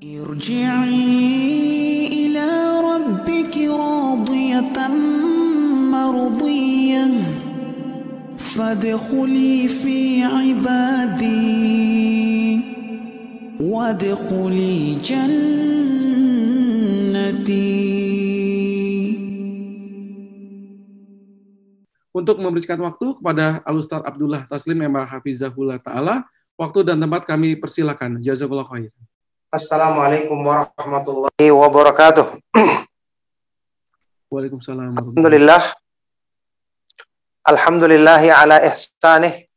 Irji'i ila rabbiki radiyatan mardiyah fi Untuk memberikan waktu kepada Alustar Abdullah Taslim Emma Hafizahullah Ta'ala, waktu dan tempat kami persilakan. Jazakallah Khair. Assalamualaikum warahmatullahi wabarakatuh. Waalaikumsalam. Alhamdulillah. Alhamdulillahi ala ihsanih.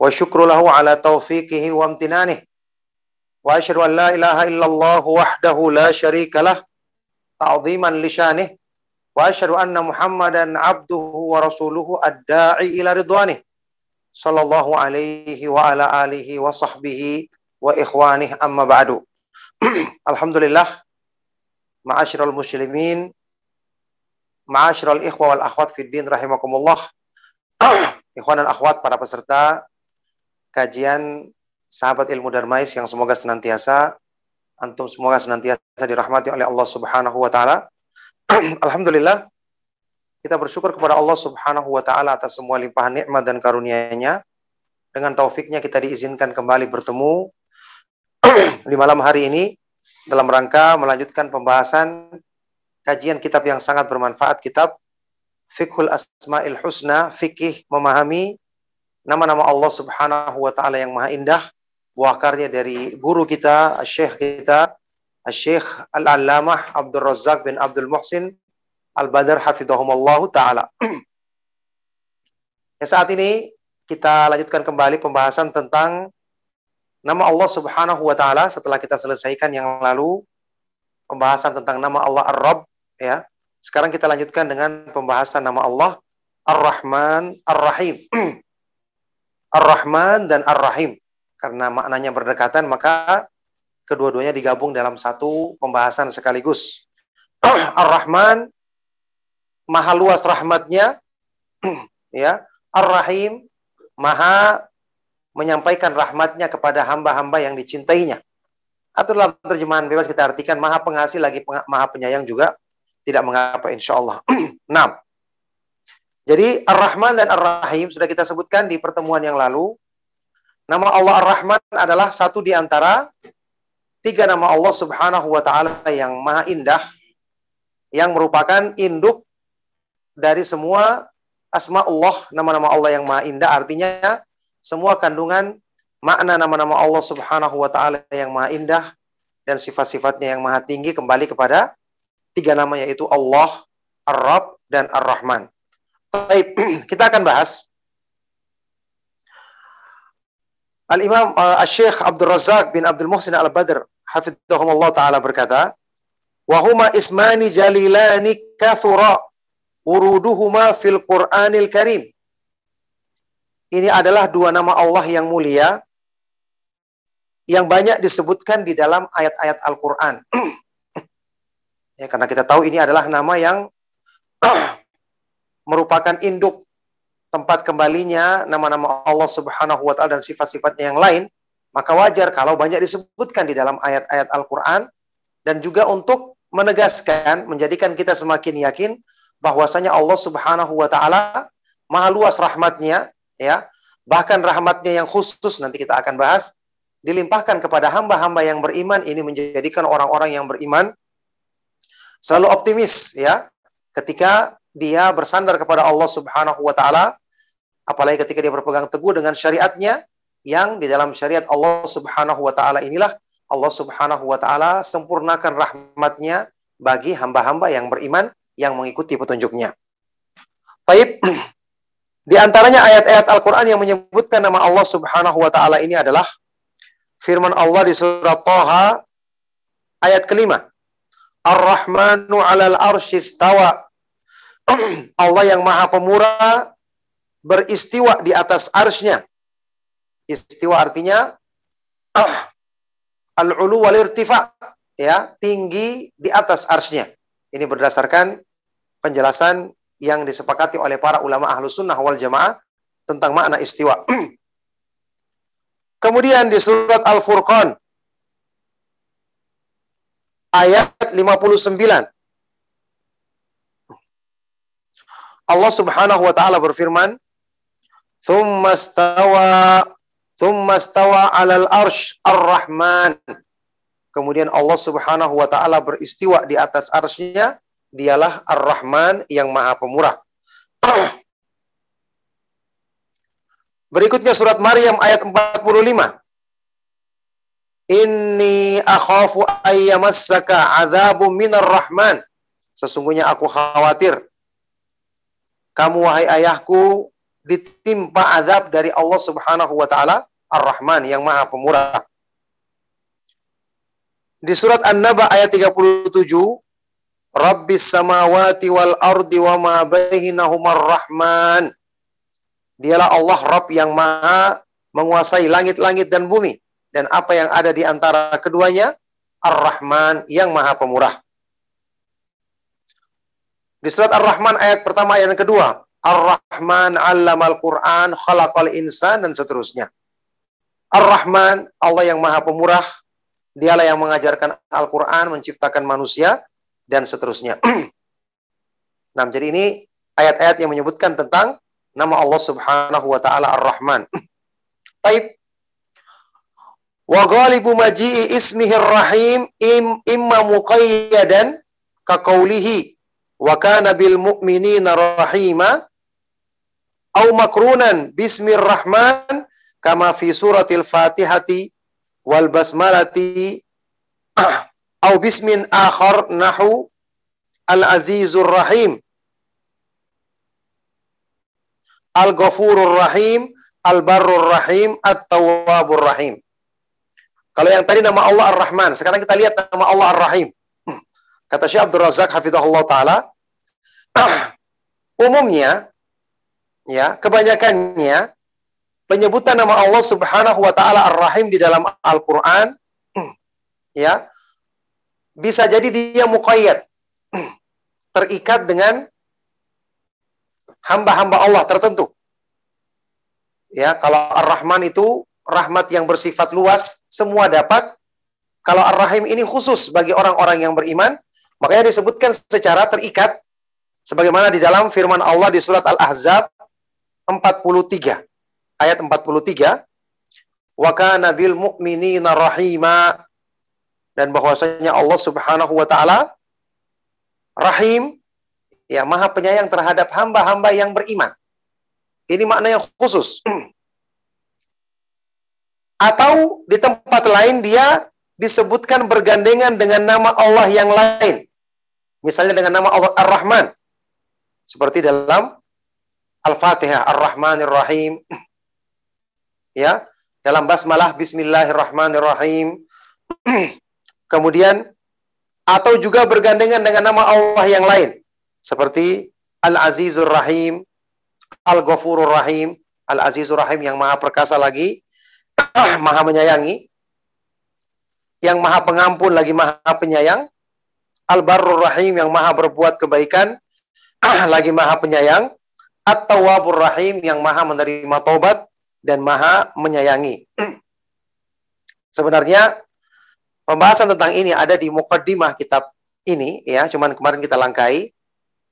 Wa syukru lahu ala taufiqihi wa amtinanih. Wa asyhadu an la ilaha illallah wahdahu la syarika lah. Ta'ziman li syanih. Wa asyhadu anna Muhammadan abduhu wa rasuluhu ad-da'i ila ridwanih. Sallallahu alaihi wa ala alihi wa sahbihi wa ikhwanih amma ba'du. Alhamdulillah ma'asyiral muslimin ma'asyiral ikhwa wal akhwat fid din rahimakumullah. Ikhwan dan akhwat para peserta kajian sahabat ilmu Darmais yang semoga senantiasa antum semoga senantiasa dirahmati oleh Allah Subhanahu wa taala. Alhamdulillah kita bersyukur kepada Allah Subhanahu wa taala atas semua limpahan nikmat dan karunia-Nya. Dengan taufiknya kita diizinkan kembali bertemu di malam hari ini dalam rangka melanjutkan pembahasan kajian kitab yang sangat bermanfaat kitab Fiqhul Asma'il Husna, fikih memahami nama-nama Allah Subhanahu wa taala yang maha indah, buah karya dari guru kita, Syekh kita, Syekh Al-Allamah Abdul Razak bin Abdul Muhsin Al-Badar hafizahumullah taala. ya, saat ini kita lanjutkan kembali pembahasan tentang nama Allah Subhanahu wa taala setelah kita selesaikan yang lalu pembahasan tentang nama Allah Ar-Rabb ya. Sekarang kita lanjutkan dengan pembahasan nama Allah Ar-Rahman Ar-Rahim. Ar-Rahman dan Ar-Rahim. Karena maknanya berdekatan maka kedua-duanya digabung dalam satu pembahasan sekaligus. Ar-Rahman maha luas rahmatnya ya. Ar-Rahim maha menyampaikan rahmatnya kepada hamba-hamba yang dicintainya. Atau dalam terjemahan bebas kita artikan maha pengasih lagi maha penyayang juga tidak mengapa insya Allah. nah, jadi Ar-Rahman dan Ar-Rahim sudah kita sebutkan di pertemuan yang lalu. Nama Allah Ar-Rahman adalah satu di antara tiga nama Allah Subhanahu wa taala yang maha indah yang merupakan induk dari semua asma Allah, nama-nama Allah yang maha indah artinya semua kandungan makna nama-nama Allah Subhanahu wa taala yang maha indah dan sifat-sifatnya yang maha tinggi kembali kepada tiga nama yaitu Allah, Ar-Rabb, dan Ar-Rahman. Baik, kita akan bahas Al-Imam uh, Al-Syekh Abdul Razak bin Abdul Muhsin Al-Badr hafizahumullah taala berkata, "Wa huma ismani jalilani kathura uruduhuma fil Qur'anil Karim." Ini adalah dua nama Allah yang mulia yang banyak disebutkan di dalam ayat-ayat Al-Qur'an. Ya, karena kita tahu ini adalah nama yang merupakan induk tempat kembalinya nama-nama Allah Subhanahu wa taala dan sifat-sifatnya yang lain, maka wajar kalau banyak disebutkan di dalam ayat-ayat Al-Qur'an dan juga untuk menegaskan, menjadikan kita semakin yakin bahwasanya Allah Subhanahu wa taala maha luas rahmatnya, ya. Bahkan rahmatnya yang khusus nanti kita akan bahas dilimpahkan kepada hamba-hamba yang beriman ini menjadikan orang-orang yang beriman selalu optimis ya ketika dia bersandar kepada Allah Subhanahu wa taala apalagi ketika dia berpegang teguh dengan syariatnya yang di dalam syariat Allah Subhanahu wa taala inilah Allah Subhanahu wa taala sempurnakan rahmatnya bagi hamba-hamba yang beriman yang mengikuti petunjuknya. Baik, di antaranya ayat-ayat Al-Qur'an yang menyebutkan nama Allah Subhanahu wa taala ini adalah firman Allah di surat Thaha ayat kelima. Ar-Rahmanu 'alal arsyistawa. Allah yang Maha Pemurah beristiwa di atas arsnya. Istiwa artinya al-ulu wal irtifa, ya, tinggi di atas arsnya. Ini berdasarkan penjelasan yang disepakati oleh para ulama ahlu sunnah wal jamaah tentang makna istiwa. Kemudian di surat Al-Furqan ayat 59. Allah Subhanahu wa taala berfirman, "Tsumma stawa tsumma stawa 'alal arsh ar-Rahman." Kemudian Allah Subhanahu wa taala beristiwa di atas arsy-Nya, dialah Ar-Rahman yang Maha Pemurah. Berikutnya surat Maryam ayat 45. Inni akhafu ayyamassaka adzabun minar rahman. Sesungguhnya aku khawatir kamu wahai ayahku ditimpa azab dari Allah Subhanahu wa taala Ar-Rahman yang Maha Pemurah. Di surat An-Naba ayat 37, Rabbis samawati wal ardi wa ma bainahumar rahman. Dialah Allah Rabb yang Maha menguasai langit-langit dan bumi dan apa yang ada di antara keduanya Ar-Rahman yang Maha Pemurah. Di surat Ar-Rahman ayat pertama ayat kedua, Ar-Rahman 'allamal Qur'an, khalaqal insan dan seterusnya. Ar-Rahman, Allah yang Maha Pemurah, dialah yang mengajarkan Al-Qur'an, menciptakan manusia dan seterusnya. nah, jadi ini ayat-ayat yang menyebutkan tentang nama Allah Subhanahu wa taala Ar-Rahman. Taib Wa ghalibu maji'i ismihir rahim im, imma muqayyadan ka qawlihi wa kana bil mu'minina rahima au makrunan bismir rahman kama fi suratil fatihati wal basmalati au bismin akhar nahu al azizur rahim al ghafurur rahim al barrur rahim at tawwabur rahim kalau yang tadi nama Allah Ar-Rahman, sekarang kita lihat nama Allah Ar-Rahim. Kata Syekh Abdul Razak hafizahullah taala, umumnya ya, kebanyakannya penyebutan nama Allah Subhanahu wa taala Ar-Rahim di dalam Al-Qur'an ya bisa jadi dia muqayyad terikat dengan hamba-hamba Allah tertentu. Ya, kalau Ar-Rahman itu rahmat yang bersifat luas, semua dapat. Kalau Ar-Rahim ini khusus bagi orang-orang yang beriman, makanya disebutkan secara terikat sebagaimana di dalam firman Allah di surat Al-Ahzab 43 ayat 43 wa kana bil mu'minina rahima dan bahwasanya Allah Subhanahu wa taala rahim ya maha penyayang terhadap hamba-hamba yang beriman. Ini makna yang khusus. Atau di tempat lain dia disebutkan bergandengan dengan nama Allah yang lain. Misalnya dengan nama Allah Ar-Rahman. Seperti dalam Al-Fatihah Ar-Rahmanir Rahim. Ya, dalam basmalah Bismillahirrahmanirrahim. Kemudian atau juga bergandengan dengan nama Allah yang lain. Seperti Al-Azizur Rahim, Al-Ghafurur Rahim, Al-Azizur Rahim yang Maha Perkasa lagi, maha menyayangi, yang maha pengampun lagi maha penyayang, Al-Barrur Rahim yang maha berbuat kebaikan, lagi maha penyayang, At-Tawwabur Rahim yang maha menerima taubat dan maha menyayangi. Sebenarnya pembahasan tentang ini ada di mukaddimah kitab ini ya, cuman kemarin kita langkai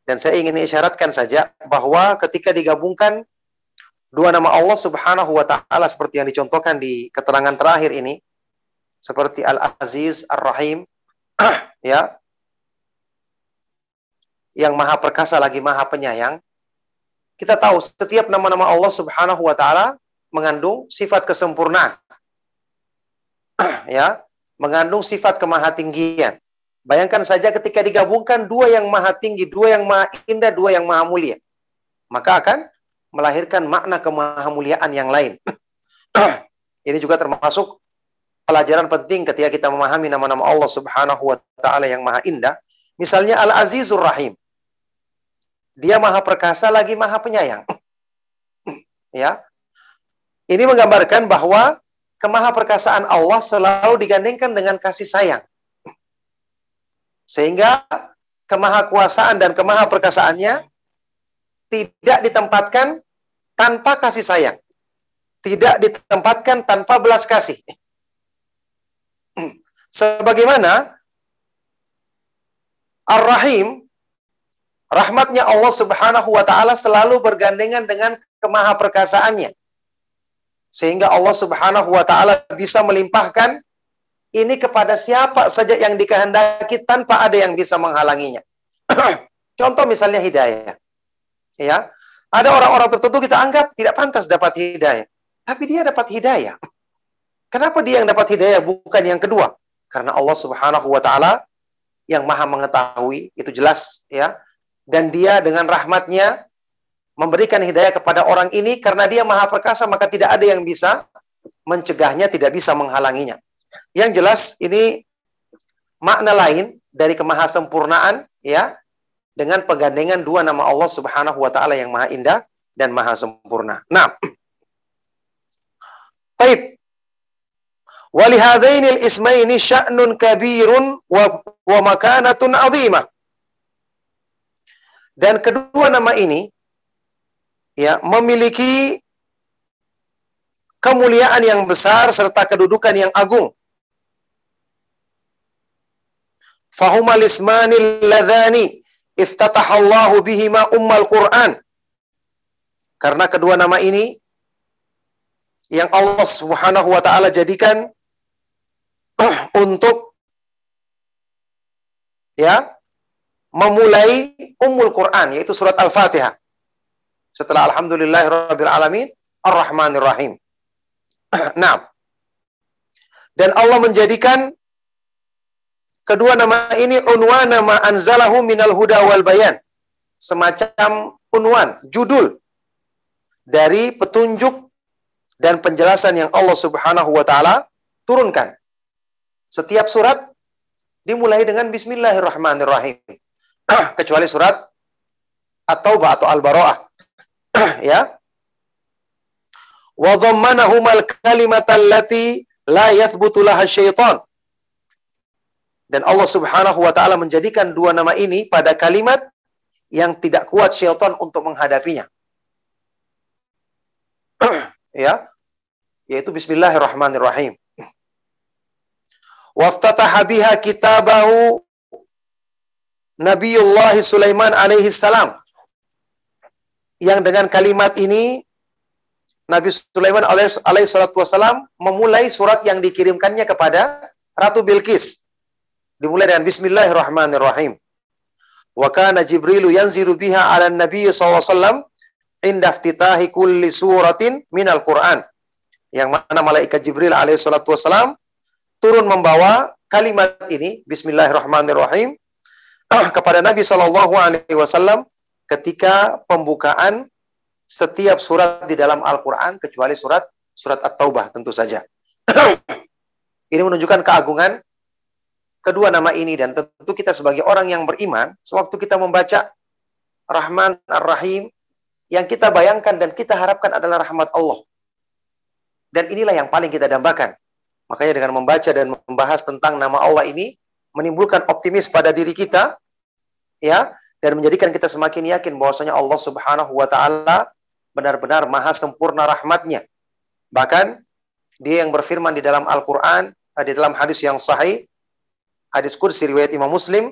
dan saya ingin isyaratkan saja bahwa ketika digabungkan dua nama Allah Subhanahu wa taala seperti yang dicontohkan di keterangan terakhir ini seperti Al-Aziz, Ar-Rahim ya. Yang Maha Perkasa lagi Maha Penyayang. Kita tahu setiap nama-nama Allah Subhanahu wa taala mengandung sifat kesempurnaan. ya, mengandung sifat kemahatinggian. Bayangkan saja ketika digabungkan dua yang maha tinggi, dua yang maha indah, dua yang maha mulia. Maka akan melahirkan makna kemahamuliaan yang lain. Ini juga termasuk pelajaran penting ketika kita memahami nama-nama Allah Subhanahu wa taala yang maha indah. Misalnya Al-Azizur Rahim. Dia maha perkasa lagi maha penyayang. ya. Ini menggambarkan bahwa kemaha perkasaan Allah selalu digandengkan dengan kasih sayang. Sehingga kemaha kuasaan dan kemaha perkasaannya tidak ditempatkan tanpa kasih sayang. Tidak ditempatkan tanpa belas kasih. Sebagaimana Ar-Rahim, rahmatnya Allah Subhanahu wa taala selalu bergandengan dengan kemahaperkasaannya. Sehingga Allah Subhanahu wa taala bisa melimpahkan ini kepada siapa saja yang dikehendaki tanpa ada yang bisa menghalanginya. Contoh misalnya hidayah. Ya. Ada orang-orang tertentu kita anggap tidak pantas dapat hidayah, tapi dia dapat hidayah. Kenapa dia yang dapat hidayah bukan yang kedua? Karena Allah Subhanahu wa taala yang Maha mengetahui, itu jelas ya. Dan dia dengan rahmatnya memberikan hidayah kepada orang ini karena dia Maha perkasa maka tidak ada yang bisa mencegahnya, tidak bisa menghalanginya. Yang jelas ini makna lain dari kemahasempurnaan ya dengan pegandengan dua nama Allah Subhanahu wa taala yang maha indah dan maha sempurna. Nah, Baik. Walihadainil ismaini sya'nun kabirun wa, wa makanatun azimah. Dan kedua nama ini ya memiliki kemuliaan yang besar serta kedudukan yang agung. Fahumal ismanil ladhani iftatahallahu bihima ummal Qur'an. Karena kedua nama ini yang Allah Subhanahu wa taala jadikan untuk ya memulai Ummul Quran yaitu surat Al-Fatihah. Setelah alhamdulillahirabbil alamin ar-rahmanir rahim. nah. Dan Allah menjadikan Kedua nama ini unwan nama anzalahu minal huda wal bayan. Semacam unwan, judul dari petunjuk dan penjelasan yang Allah Subhanahu wa taala turunkan. Setiap surat dimulai dengan bismillahirrahmanirrahim. Kecuali surat At-Taubah atau Al-Bara'ah. ya. Wa dhammanahumal kalimatal lati la yathbutu laha syaitan dan Allah Subhanahu wa taala menjadikan dua nama ini pada kalimat yang tidak kuat syaitan untuk menghadapinya. ya. Yaitu bismillahirrahmanirrahim. Waftataha biha kitabahu Nabiullah Sulaiman alaihi salam. Yang dengan kalimat ini Nabi Sulaiman alaihi salatu wasalam memulai surat yang dikirimkannya kepada Ratu Bilqis Dimulai dengan Bismillahirrahmanirrahim. Wa kana Jibrilu yanzilu biha ala Nabi SAW inda iftitahi kulli suratin minal Quran. Yang mana malaikat Jibril alaihi salatu wassalam turun membawa kalimat ini Bismillahirrahmanirrahim kepada Nabi Shallallahu Alaihi Wasallam ketika pembukaan setiap surat di dalam Al-Quran kecuali surat surat At-Taubah tentu saja. ini menunjukkan keagungan kedua nama ini dan tentu kita sebagai orang yang beriman, sewaktu kita membaca Rahman Ar-Rahim, yang kita bayangkan dan kita harapkan adalah rahmat Allah. Dan inilah yang paling kita dambakan. Makanya dengan membaca dan membahas tentang nama Allah ini, menimbulkan optimis pada diri kita, ya, dan menjadikan kita semakin yakin bahwasanya Allah Subhanahu wa taala benar-benar maha sempurna rahmatnya. Bahkan dia yang berfirman di dalam Al-Qur'an, di dalam hadis yang sahih, Hadis kursi riwayat Imam Muslim,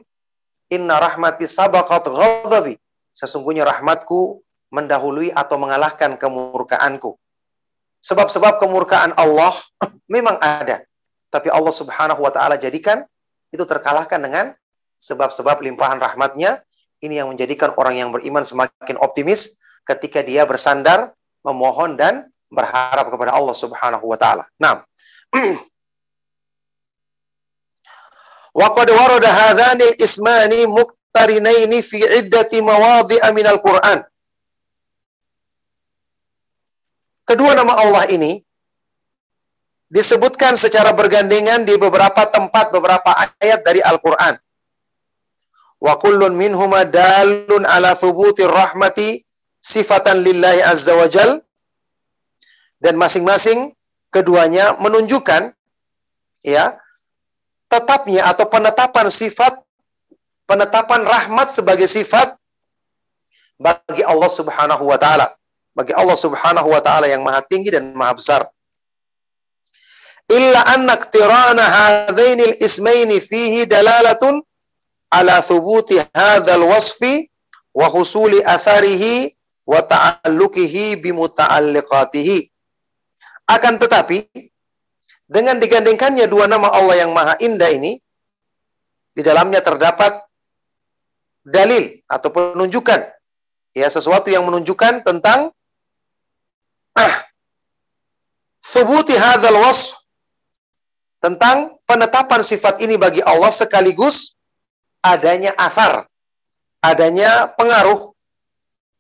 "Inna rahmati sabaqat ghadabi." Sesungguhnya rahmatku mendahului atau mengalahkan kemurkaanku. Sebab-sebab kemurkaan Allah memang ada, tapi Allah Subhanahu wa taala jadikan itu terkalahkan dengan sebab-sebab limpahan rahmatnya. Ini yang menjadikan orang yang beriman semakin optimis ketika dia bersandar, memohon dan berharap kepada Allah Subhanahu wa taala. Nah, Wa qad warada hadhani ismani muqtarinaini fi iddati mawadhi'a minal Qur'an. Kedua nama Allah ini disebutkan secara bergandengan di beberapa tempat, beberapa ayat dari Al-Quran. Wa kullun minhuma dalun ala thubutir rahmati sifatan lillahi azza wa jal. Dan masing-masing keduanya menunjukkan ya tetapnya atau penetapan sifat penetapan rahmat sebagai sifat bagi Allah Subhanahu wa taala. Bagi Allah Subhanahu wa taala yang maha tinggi dan maha besar. Illa anna iktirana hadainil ismaini fihi dalalatun ala thubuti hadzal wasfi wa husuli atharihi wa ta'alluqihi bimuta'alliqatihi. Akan tetapi dengan digandengkannya dua nama Allah yang maha indah ini di dalamnya terdapat dalil atau penunjukan ya sesuatu yang menunjukkan tentang ah, thubuti hadzal wasf tentang penetapan sifat ini bagi Allah sekaligus adanya asar, adanya pengaruh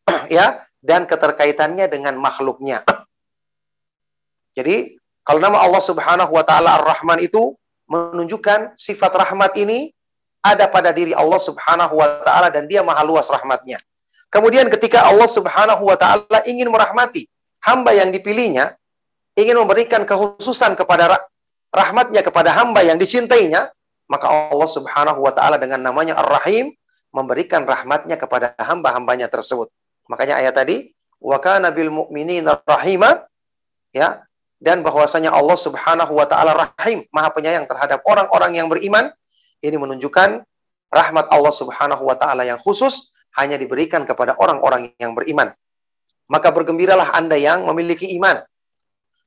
ya dan keterkaitannya dengan makhluknya. Jadi kalau nama Allah Subhanahu wa taala Ar-Rahman itu menunjukkan sifat rahmat ini ada pada diri Allah Subhanahu wa taala dan dia maha luas rahmatnya. Kemudian ketika Allah Subhanahu wa taala ingin merahmati hamba yang dipilihnya, ingin memberikan kekhususan kepada rahmatnya kepada hamba yang dicintainya, maka Allah subhanahu wa ta'ala dengan namanya Ar-Rahim memberikan rahmatnya kepada hamba-hambanya tersebut. Makanya ayat tadi, wa kana bil mu'minina rahima, ya, dan bahwasanya Allah subhanahu wa ta'ala rahim, maha penyayang terhadap orang-orang yang beriman, ini menunjukkan rahmat Allah subhanahu wa ta'ala yang khusus hanya diberikan kepada orang-orang yang beriman. Maka bergembiralah Anda yang memiliki iman.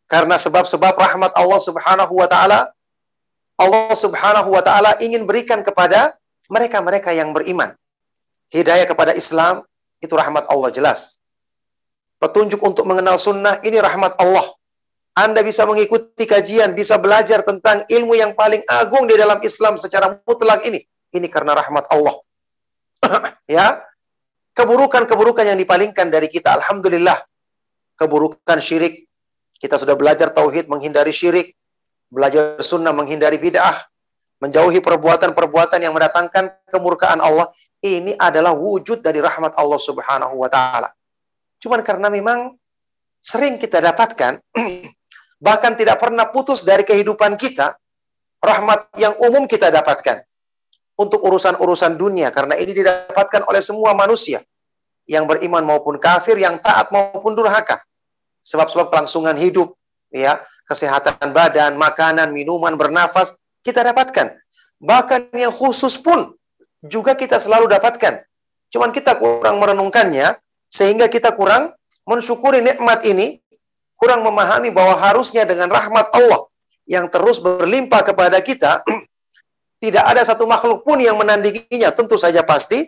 Karena sebab-sebab rahmat Allah Subhanahu wa taala Allah Subhanahu wa taala ingin berikan kepada mereka-mereka yang beriman. Hidayah kepada Islam itu rahmat Allah jelas. Petunjuk untuk mengenal sunnah ini rahmat Allah. Anda bisa mengikuti kajian, bisa belajar tentang ilmu yang paling agung di dalam Islam secara mutlak ini. Ini karena rahmat Allah. ya. Keburukan-keburukan yang dipalingkan dari kita alhamdulillah. Keburukan syirik, kita sudah belajar tauhid menghindari syirik, belajar sunnah menghindari bid'ah, menjauhi perbuatan-perbuatan yang mendatangkan kemurkaan Allah. Ini adalah wujud dari rahmat Allah Subhanahu wa taala. Cuman karena memang sering kita dapatkan bahkan tidak pernah putus dari kehidupan kita rahmat yang umum kita dapatkan untuk urusan-urusan dunia karena ini didapatkan oleh semua manusia yang beriman maupun kafir, yang taat maupun durhaka sebab-sebab kelangsungan hidup, ya, kesehatan badan, makanan, minuman, bernafas, kita dapatkan. Bahkan yang khusus pun juga kita selalu dapatkan. Cuman kita kurang merenungkannya, sehingga kita kurang mensyukuri nikmat ini, kurang memahami bahwa harusnya dengan rahmat Allah yang terus berlimpah kepada kita, tidak ada satu makhluk pun yang menandinginya. Tentu saja pasti,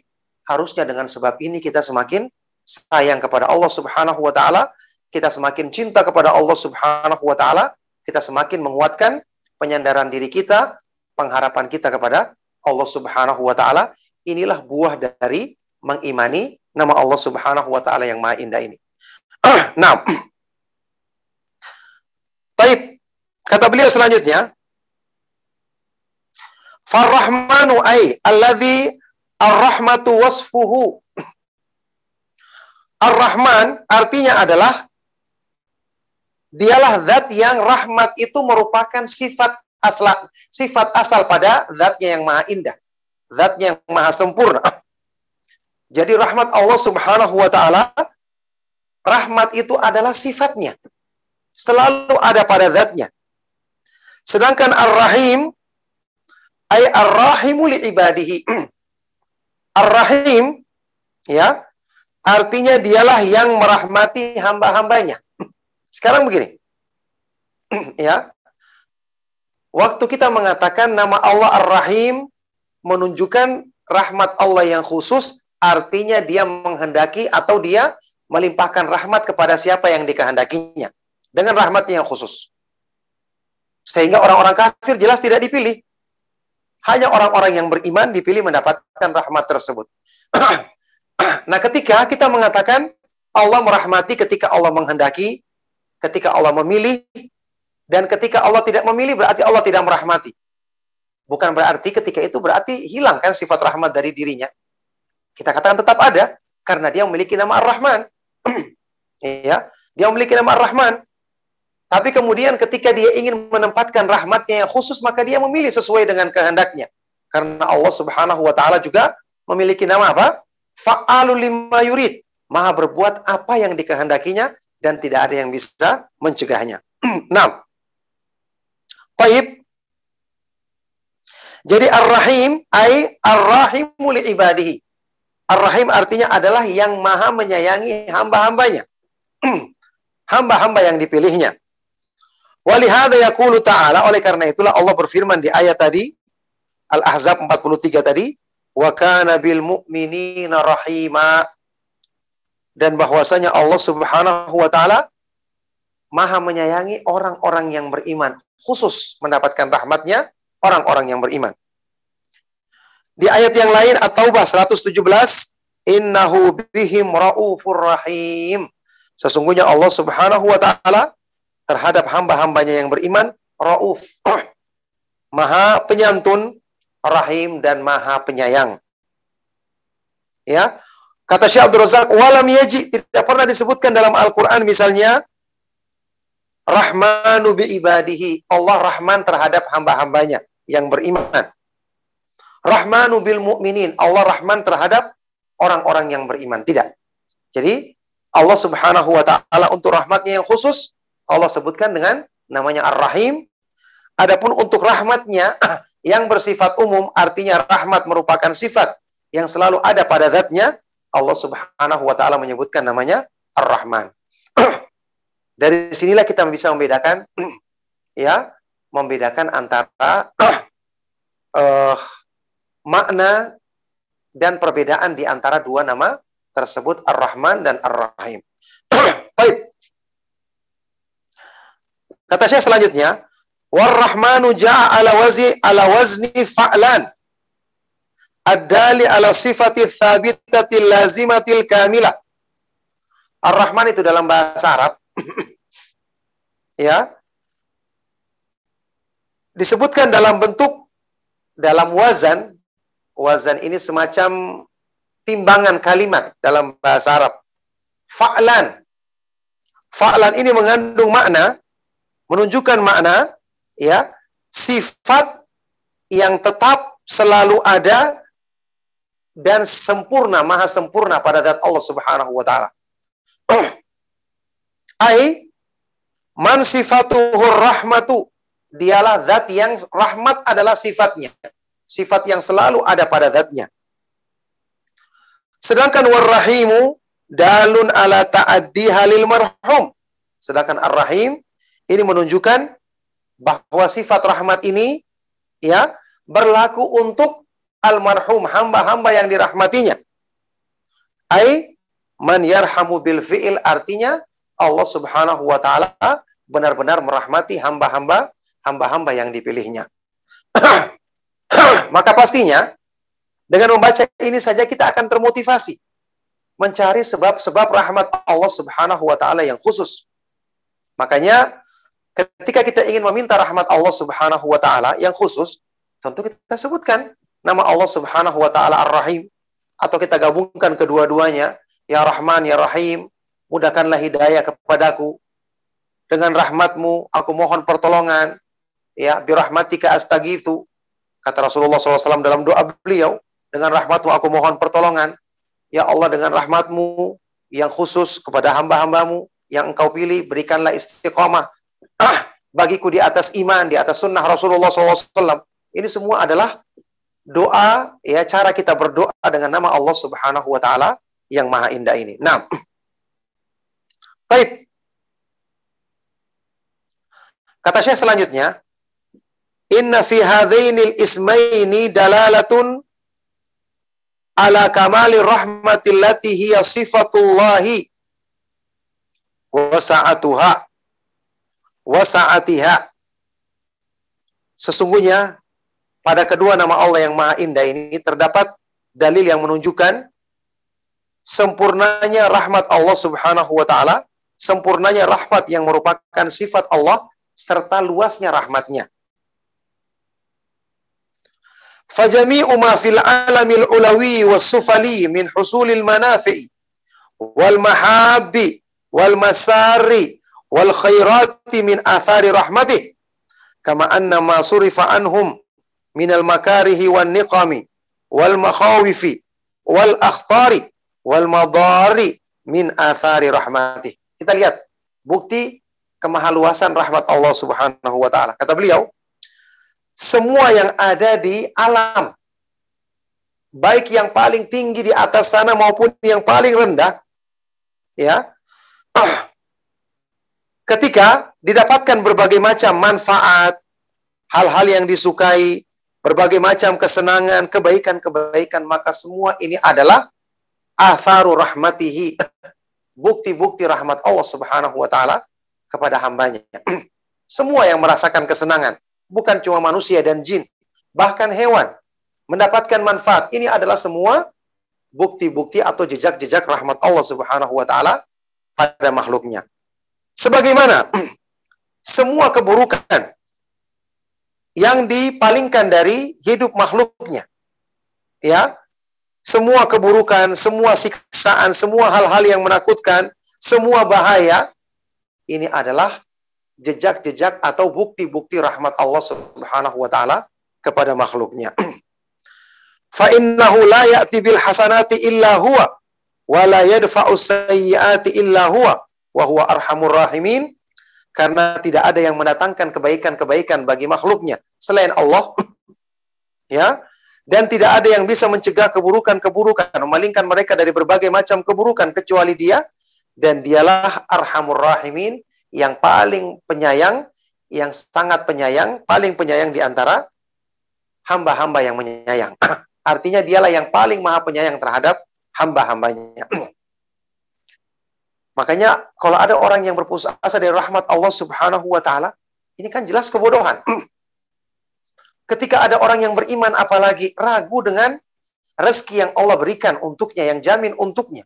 harusnya dengan sebab ini kita semakin sayang kepada Allah Subhanahu wa taala kita semakin cinta kepada Allah Subhanahu wa taala, kita semakin menguatkan penyandaran diri kita, pengharapan kita kepada Allah Subhanahu wa taala. Inilah buah dari mengimani nama Allah Subhanahu wa taala yang Maha Indah ini. nah, Taib. Kata beliau selanjutnya, Farrahmanu ay alladhi ar-rahmatu wasfuhu. Ar-Rahman artinya adalah Dialah zat yang rahmat itu merupakan sifat asal sifat asal pada zatnya yang maha indah. Zatnya yang maha sempurna. Jadi rahmat Allah Subhanahu wa taala rahmat itu adalah sifatnya. Selalu ada pada zatnya. Sedangkan Ar-Rahim ay Ar-Rahimu li. Ar-Rahim ya artinya dialah yang merahmati hamba-hambanya. Sekarang begini. ya. Waktu kita mengatakan nama Allah Ar-Rahim menunjukkan rahmat Allah yang khusus, artinya dia menghendaki atau dia melimpahkan rahmat kepada siapa yang dikehendakinya. Dengan rahmat yang khusus. Sehingga orang-orang kafir jelas tidak dipilih. Hanya orang-orang yang beriman dipilih mendapatkan rahmat tersebut. nah ketika kita mengatakan Allah merahmati ketika Allah menghendaki, ketika Allah memilih dan ketika Allah tidak memilih berarti Allah tidak merahmati. Bukan berarti ketika itu berarti hilang kan sifat rahmat dari dirinya. Kita katakan tetap ada karena dia memiliki nama Ar-Rahman. ya, dia memiliki nama Ar-Rahman. Tapi kemudian ketika dia ingin menempatkan rahmatnya yang khusus maka dia memilih sesuai dengan kehendaknya. Karena Allah Subhanahu wa taala juga memiliki nama apa? Fa'alul lima. Maha berbuat apa yang dikehendakinya dan tidak ada yang bisa mencegahnya. nah, Taib. Jadi Ar-Rahim ay Ar-Rahimu li ibadihi. Ar-Rahim artinya adalah yang maha menyayangi hamba-hambanya. Hamba-hamba yang dipilihnya. Walihada yaqulu ta'ala, oleh karena itulah Allah berfirman di ayat tadi, Al-Ahzab 43 tadi, wa kana bil mu'minina rahima. Dan bahwasanya Allah Subhanahu wa taala maha menyayangi orang-orang yang beriman, khusus mendapatkan rahmatnya orang-orang yang beriman. Di ayat yang lain At-Taubah 117, innahu bihim raufur rahim. Sesungguhnya Allah Subhanahu wa taala terhadap hamba-hambanya yang beriman rauf. maha penyantun, rahim dan maha penyayang. Ya. Kata Syekh Abdul Razak, walam yaji tidak pernah disebutkan dalam Al-Qur'an misalnya Rahmanu bi ibadihi. Allah Rahman terhadap hamba-hambanya yang beriman. Rahmanu bil mu'minin. Allah Rahman terhadap orang-orang yang beriman. Tidak. Jadi Allah Subhanahu wa taala untuk rahmatnya yang khusus Allah sebutkan dengan namanya Ar-Rahim. Adapun untuk rahmatnya yang bersifat umum artinya rahmat merupakan sifat yang selalu ada pada zatnya Allah Subhanahu wa taala menyebutkan namanya Ar-Rahman. Dari sinilah kita bisa membedakan ya, membedakan antara uh, makna dan perbedaan di antara dua nama tersebut Ar-Rahman dan Ar-Rahim. Baik. Kata saya selanjutnya, War-Rahmanu ja'a ala wazi wazni fa'lan. Ad-dali ala sifati thabitatil lazimatil kamilah. Ar-Rahman itu dalam bahasa Arab ya disebutkan dalam bentuk dalam wazan wazan ini semacam timbangan kalimat dalam bahasa Arab. Fa'lan. Fa'lan ini mengandung makna, menunjukkan makna, ya, sifat yang tetap selalu ada dan sempurna, maha sempurna pada zat Allah Subhanahu wa taala. Ai man sifatuhu rahmatu dialah zat yang rahmat adalah sifatnya sifat yang selalu ada pada zatnya. Sedangkan warrahimu dalun ala ta'addi halil marhum. Sedangkan ar-rahim ini menunjukkan bahwa sifat rahmat ini ya berlaku untuk almarhum hamba-hamba yang dirahmatinya. Ai man yarhamu bil fi'il artinya Allah Subhanahu wa taala benar-benar merahmati hamba-hamba hamba-hamba yang dipilihnya. Maka pastinya dengan membaca ini saja kita akan termotivasi mencari sebab-sebab rahmat Allah Subhanahu wa taala yang khusus. Makanya ketika kita ingin meminta rahmat Allah Subhanahu wa taala yang khusus, tentu kita sebutkan nama Allah Subhanahu wa taala Ar-Rahim atau kita gabungkan kedua-duanya, ya Rahman ya Rahim, mudahkanlah hidayah kepadaku. Dengan rahmatmu aku mohon pertolongan. Ya, birahmatika astagithu. Kata Rasulullah SAW dalam doa beliau, dengan rahmatmu aku mohon pertolongan. Ya Allah dengan rahmatmu yang khusus kepada hamba-hambamu yang engkau pilih, berikanlah istiqomah. Ah, bagiku di atas iman, di atas sunnah Rasulullah SAW. Ini semua adalah doa, ya cara kita berdoa dengan nama Allah Subhanahu Wa Taala yang maha indah ini. Nah, baik. Kata saya selanjutnya, Inna fi hadainil ismaini dalalatun ala kamali rahmatillati hiya sifatullahi wa sa'atuha wa sa'atiha. Sesungguhnya pada kedua nama Allah yang Maha Indah ini terdapat dalil yang menunjukkan sempurnanya rahmat Allah Subhanahu wa taala, sempurnanya rahmat yang merupakan sifat Allah serta luasnya rahmatnya. Fajami'u ma fil alamil ulawi was مِنْ min husulil manafi'i wal mahabbi wal masari wal khairati min athari rahmatih kama anna ma surifa anhum minal makarihi wan niqami wal makhawifi wal akhtari wal madari min athari rahmatih. Kita lihat bukti kemahaluasan rahmat Allah Subhanahu wa taala. Kata beliau, semua yang ada di alam baik yang paling tinggi di atas sana maupun yang paling rendah ya ketika didapatkan berbagai macam manfaat hal-hal yang disukai berbagai macam kesenangan, kebaikan-kebaikan, maka semua ini adalah atharu rahmatihi, bukti-bukti rahmat Allah Subhanahu wa taala kepada hambanya. semua yang merasakan kesenangan, bukan cuma manusia dan jin, bahkan hewan mendapatkan manfaat. Ini adalah semua bukti-bukti atau jejak-jejak rahmat Allah Subhanahu wa taala pada makhluknya. Sebagaimana semua keburukan yang dipalingkan dari hidup makhluknya. Ya. Semua keburukan, semua siksaan, semua hal-hal yang menakutkan, semua bahaya ini adalah jejak-jejak atau bukti-bukti rahmat Allah Subhanahu wa taala kepada makhluknya. Fa innahu la ya'ti bil hasanati illa huwa wa la yadfa'u sayyiati illa huwa wa huwa arhamur rahimin karena tidak ada yang mendatangkan kebaikan-kebaikan bagi makhluknya selain Allah ya dan tidak ada yang bisa mencegah keburukan-keburukan memalingkan mereka dari berbagai macam keburukan kecuali dia dan dialah arhamur rahimin yang paling penyayang, yang sangat penyayang, paling penyayang di antara hamba-hamba yang menyayang. Artinya dialah yang paling maha penyayang terhadap hamba-hambanya. Makanya kalau ada orang yang berputus asa dari rahmat Allah Subhanahu wa taala, ini kan jelas kebodohan. Ketika ada orang yang beriman apalagi ragu dengan rezeki yang Allah berikan untuknya, yang jamin untuknya.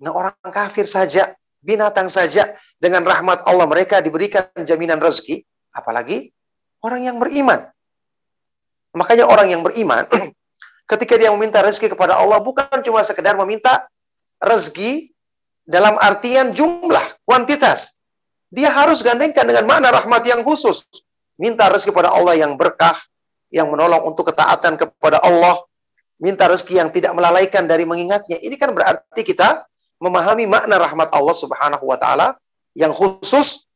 Nah orang kafir saja, binatang saja dengan rahmat Allah mereka diberikan jaminan rezeki, apalagi orang yang beriman. Makanya orang yang beriman ketika dia meminta rezeki kepada Allah bukan cuma sekedar meminta rezeki dalam artian jumlah, kuantitas. Dia harus gandengkan dengan mana rahmat yang khusus. Minta rezeki kepada Allah yang berkah, yang menolong untuk ketaatan kepada Allah, minta rezeki yang tidak melalaikan dari mengingatnya. Ini kan berarti kita memahami makna rahmat Allah Subhanahu wa taala yang khusus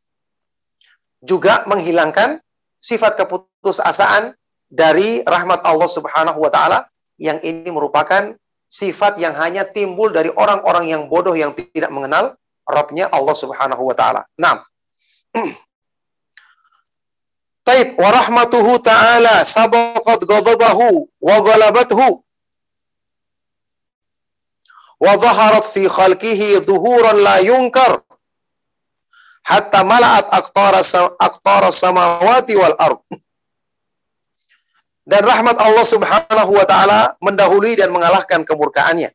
juga menghilangkan sifat keputusasaan dari rahmat Allah Subhanahu wa taala yang ini merupakan sifat yang hanya timbul dari orang-orang yang bodoh yang tidak mengenal Rabbnya Allah Subhanahu wa taala. Nah. Taib wa rahmatuhu ta'ala sabaqat ghadabahu wa ghalabathu wa zaharat fi khalqihi dhuhuran la yunkar hatta mala'at aqtara aqtara samawati wal ard dan rahmat Allah Subhanahu wa taala mendahului dan mengalahkan kemurkaannya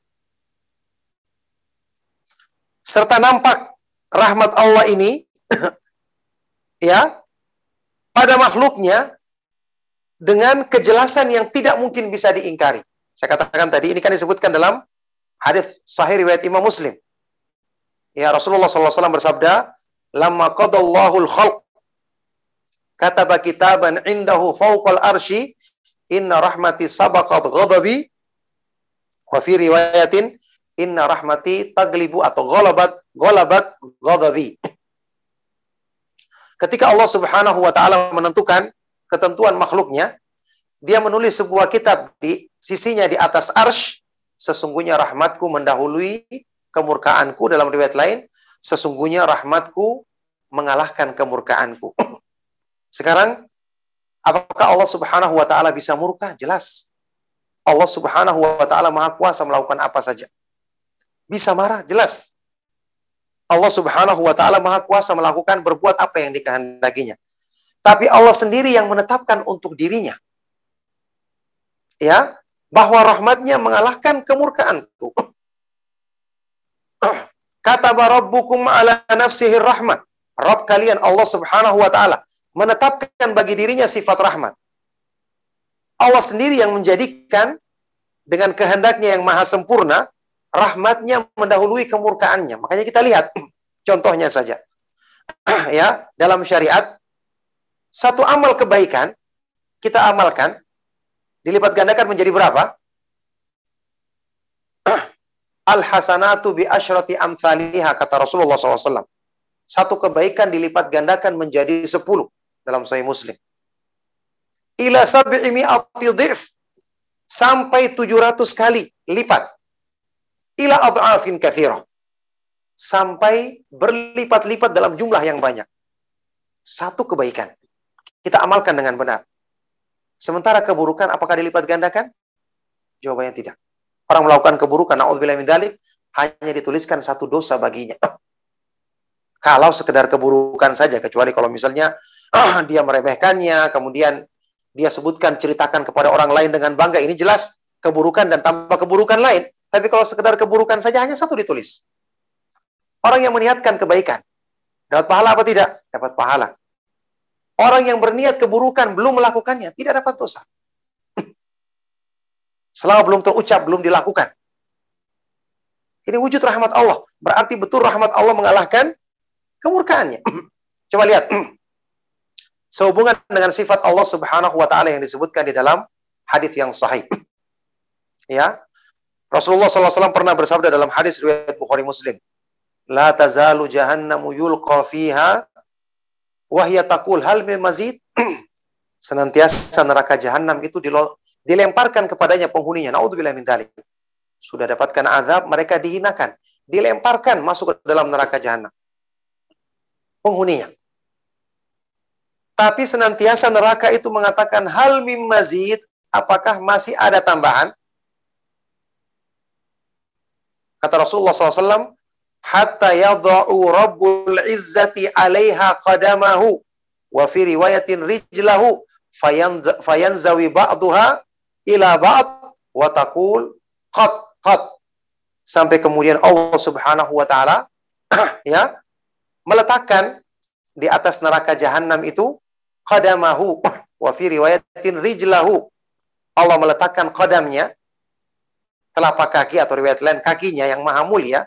serta nampak rahmat Allah ini ya pada makhluknya dengan kejelasan yang tidak mungkin bisa diingkari. Saya katakan tadi ini kan disebutkan dalam Hadis sahih riwayat Imam Muslim. Ya Rasulullah SAW bersabda, "Lama qadallahu al-khalq kataba kitaban indahu fawqal arsy inna rahmati sabaqat ghadabi wa fi riwayatin inna rahmati taglibu atau ghalabat ghalabat ghadabi." Ketika Allah Subhanahu wa taala menentukan ketentuan makhluknya, dia menulis sebuah kitab di sisinya di atas arsh sesungguhnya rahmatku mendahului kemurkaanku dalam riwayat lain, sesungguhnya rahmatku mengalahkan kemurkaanku. Sekarang, apakah Allah Subhanahu wa taala bisa murka? Jelas. Allah Subhanahu wa taala Maha Kuasa melakukan apa saja. Bisa marah? Jelas. Allah Subhanahu wa taala Maha Kuasa melakukan berbuat apa yang dikehendakinya. Tapi Allah sendiri yang menetapkan untuk dirinya. Ya, bahwa rahmatnya mengalahkan kemurkaanku. Kata Rabbukum ala nafsihi rahmat. Rabb kalian Allah subhanahu wa ta'ala menetapkan bagi dirinya sifat rahmat. Allah sendiri yang menjadikan dengan kehendaknya yang maha sempurna, rahmatnya mendahului kemurkaannya. Makanya kita lihat contohnya saja. ya, dalam syariat satu amal kebaikan kita amalkan dilipat gandakan menjadi berapa? Al hasanatu bi asyrati amthaliha kata Rasulullah SAW. Satu kebaikan dilipat gandakan menjadi sepuluh dalam Sahih Muslim. ila sab'i mi'ati sampai 700 kali lipat ila adhafin kathira sampai berlipat-lipat dalam jumlah yang banyak. Satu kebaikan. Kita amalkan dengan benar. Sementara keburukan apakah dilipat gandakan? Jawabannya tidak. Orang melakukan keburukan, na'udzubillah min dalik, hanya dituliskan satu dosa baginya. Kalau sekedar keburukan saja, kecuali kalau misalnya dia meremehkannya, kemudian dia sebutkan, ceritakan kepada orang lain dengan bangga, ini jelas keburukan dan tambah keburukan lain. Tapi kalau sekedar keburukan saja, hanya satu ditulis. Orang yang meniatkan kebaikan, dapat pahala apa tidak? Dapat pahala. Orang yang berniat keburukan belum melakukannya, tidak dapat dosa. Selama belum terucap, belum dilakukan. Ini wujud rahmat Allah. Berarti betul rahmat Allah mengalahkan kemurkaannya. Coba lihat. Sehubungan dengan sifat Allah Subhanahu wa taala yang disebutkan di dalam hadis yang sahih. ya. Rasulullah SAW pernah bersabda dalam hadis riwayat Bukhari Muslim. La tazalu jahannamu yulqa fiha wahya takul hal min mazid. Senantiasa neraka jahanam itu dilemparkan kepadanya penghuninya. Naudzubillah min dzalik. Sudah dapatkan azab, mereka dihinakan, dilemparkan masuk ke dalam neraka jahanam. Penghuninya. Tapi senantiasa neraka itu mengatakan hal mim mazid, apakah masih ada tambahan? Kata Rasulullah SAW, hatta yadha'u rabbul izzati 'alaiha qadamahu wa fi riwayatin rijlahu fayanzawi ba'daha ila ba'd wa taqul qat qat sampai kemudian Allah Subhanahu wa taala ya meletakkan di atas neraka jahanam itu qadamahu. Wa fi riwayatin rijlahu. Allah meletakkan qadamnya telapak kaki atau riwayat lain kakinya yang maha mulia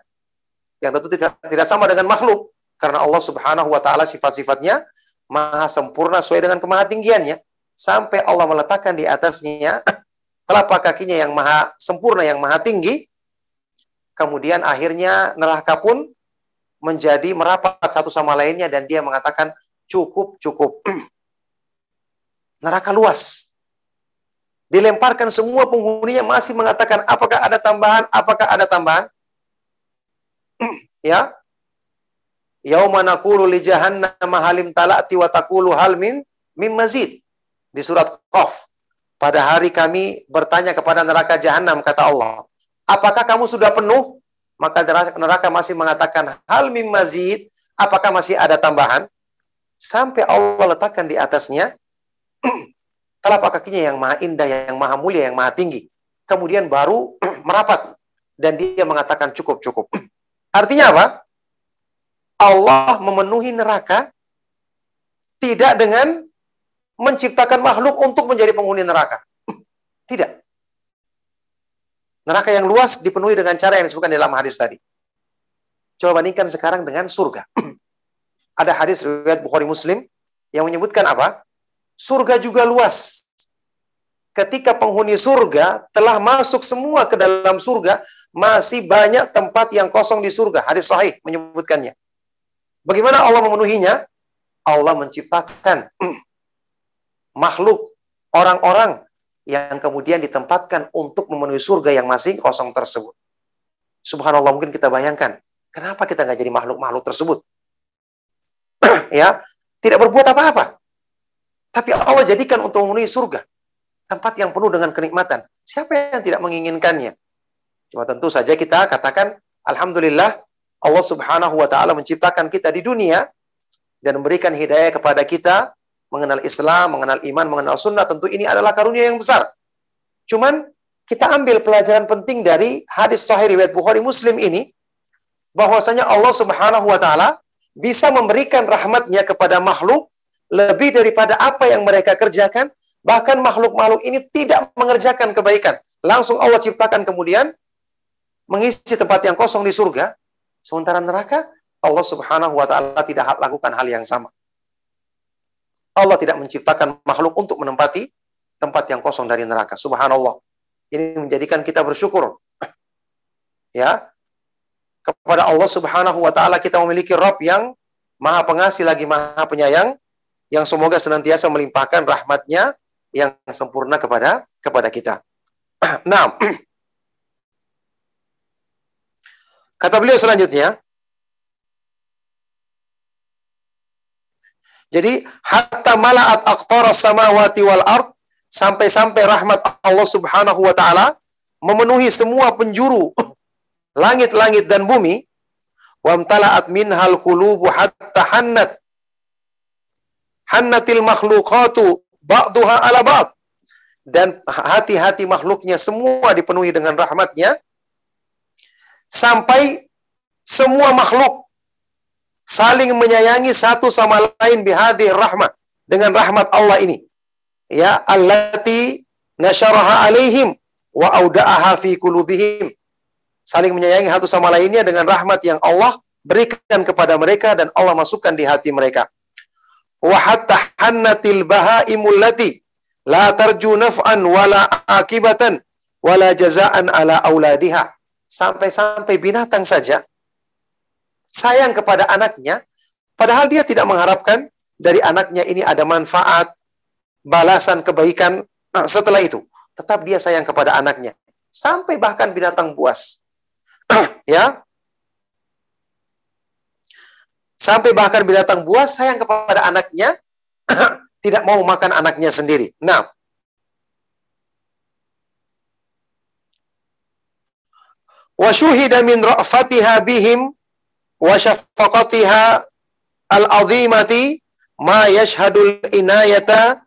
yang tentu tidak, tidak sama dengan makhluk. Karena Allah Subhanahu wa taala sifat-sifatnya maha sempurna sesuai dengan kemahatinggiannya sampai Allah meletakkan di atasnya telapak kakinya yang maha sempurna yang maha tinggi. Kemudian akhirnya neraka pun menjadi merapat satu sama lainnya dan dia mengatakan cukup cukup neraka luas. Dilemparkan semua penghuninya masih mengatakan apakah ada tambahan? Apakah ada tambahan? Ya. Yauma naqulu li jahannam halim talati wa taqulu hal min mim mazid. Di surat Qaf pada hari kami bertanya kepada neraka jahanam kata Allah apakah kamu sudah penuh? Maka neraka masih mengatakan hal mim mazid apakah masih ada tambahan? Sampai Allah letakkan di atasnya telapak kakinya yang maha indah yang maha mulia yang maha tinggi kemudian baru merapat dan dia mengatakan cukup cukup Artinya apa? Allah memenuhi neraka tidak dengan menciptakan makhluk untuk menjadi penghuni neraka. Tidak. Neraka yang luas dipenuhi dengan cara yang disebutkan dalam hadis tadi. Coba bandingkan sekarang dengan surga. Ada hadis riwayat Bukhari Muslim yang menyebutkan apa? Surga juga luas ketika penghuni surga telah masuk semua ke dalam surga, masih banyak tempat yang kosong di surga. Hadis sahih menyebutkannya. Bagaimana Allah memenuhinya? Allah menciptakan makhluk orang-orang yang kemudian ditempatkan untuk memenuhi surga yang masih kosong tersebut. Subhanallah mungkin kita bayangkan, kenapa kita nggak jadi makhluk-makhluk tersebut? ya, tidak berbuat apa-apa. Tapi Allah jadikan untuk memenuhi surga tempat yang penuh dengan kenikmatan. Siapa yang tidak menginginkannya? Cuma tentu saja kita katakan, Alhamdulillah, Allah subhanahu wa ta'ala menciptakan kita di dunia dan memberikan hidayah kepada kita mengenal Islam, mengenal iman, mengenal sunnah. Tentu ini adalah karunia yang besar. Cuman kita ambil pelajaran penting dari hadis sahih riwayat Bukhari Muslim ini, bahwasanya Allah subhanahu wa ta'ala bisa memberikan rahmatnya kepada makhluk lebih daripada apa yang mereka kerjakan Bahkan makhluk-makhluk ini tidak mengerjakan kebaikan. Langsung Allah ciptakan kemudian mengisi tempat yang kosong di surga. Sementara neraka, Allah subhanahu wa ta'ala tidak lakukan hal yang sama. Allah tidak menciptakan makhluk untuk menempati tempat yang kosong dari neraka. Subhanallah. Ini menjadikan kita bersyukur. ya. Kepada Allah subhanahu wa ta'ala kita memiliki Rob yang maha pengasih lagi maha penyayang. Yang semoga senantiasa melimpahkan rahmatnya yang sempurna kepada kepada kita. Nah, kata beliau selanjutnya, jadi hatta malaat aqtar samawati wal ard sampai-sampai rahmat Allah Subhanahu wa taala memenuhi semua penjuru langit-langit dan bumi wamtala'at minhal qulubu hatta hannat hannatil makhluqatu ba'duha ala ba'd. Dan hati-hati makhluknya semua dipenuhi dengan rahmatnya. Sampai semua makhluk saling menyayangi satu sama lain bihadi rahmat. Dengan rahmat Allah ini. Ya allati nasyaraha alaihim wa auda'aha fi qulubihim. Saling menyayangi satu sama lainnya dengan rahmat yang Allah berikan kepada mereka dan Allah masukkan di hati mereka. Wa hatta hannatil bahaimul lati la tarju naf'an wala akibatan wala jazaan. Sampai-sampai binatang saja sayang kepada anaknya padahal dia tidak mengharapkan dari anaknya ini ada manfaat, balasan kebaikan nah, setelah itu. Tetap dia sayang kepada anaknya. Sampai bahkan binatang buas ya. Sampai bahkan binatang buas sayang kepada anaknya, tidak mau makan anaknya sendiri. Nah, wa syuhida min ra'fatiha bihim wa syafaqatiha al-azimati ma yashhadul inayata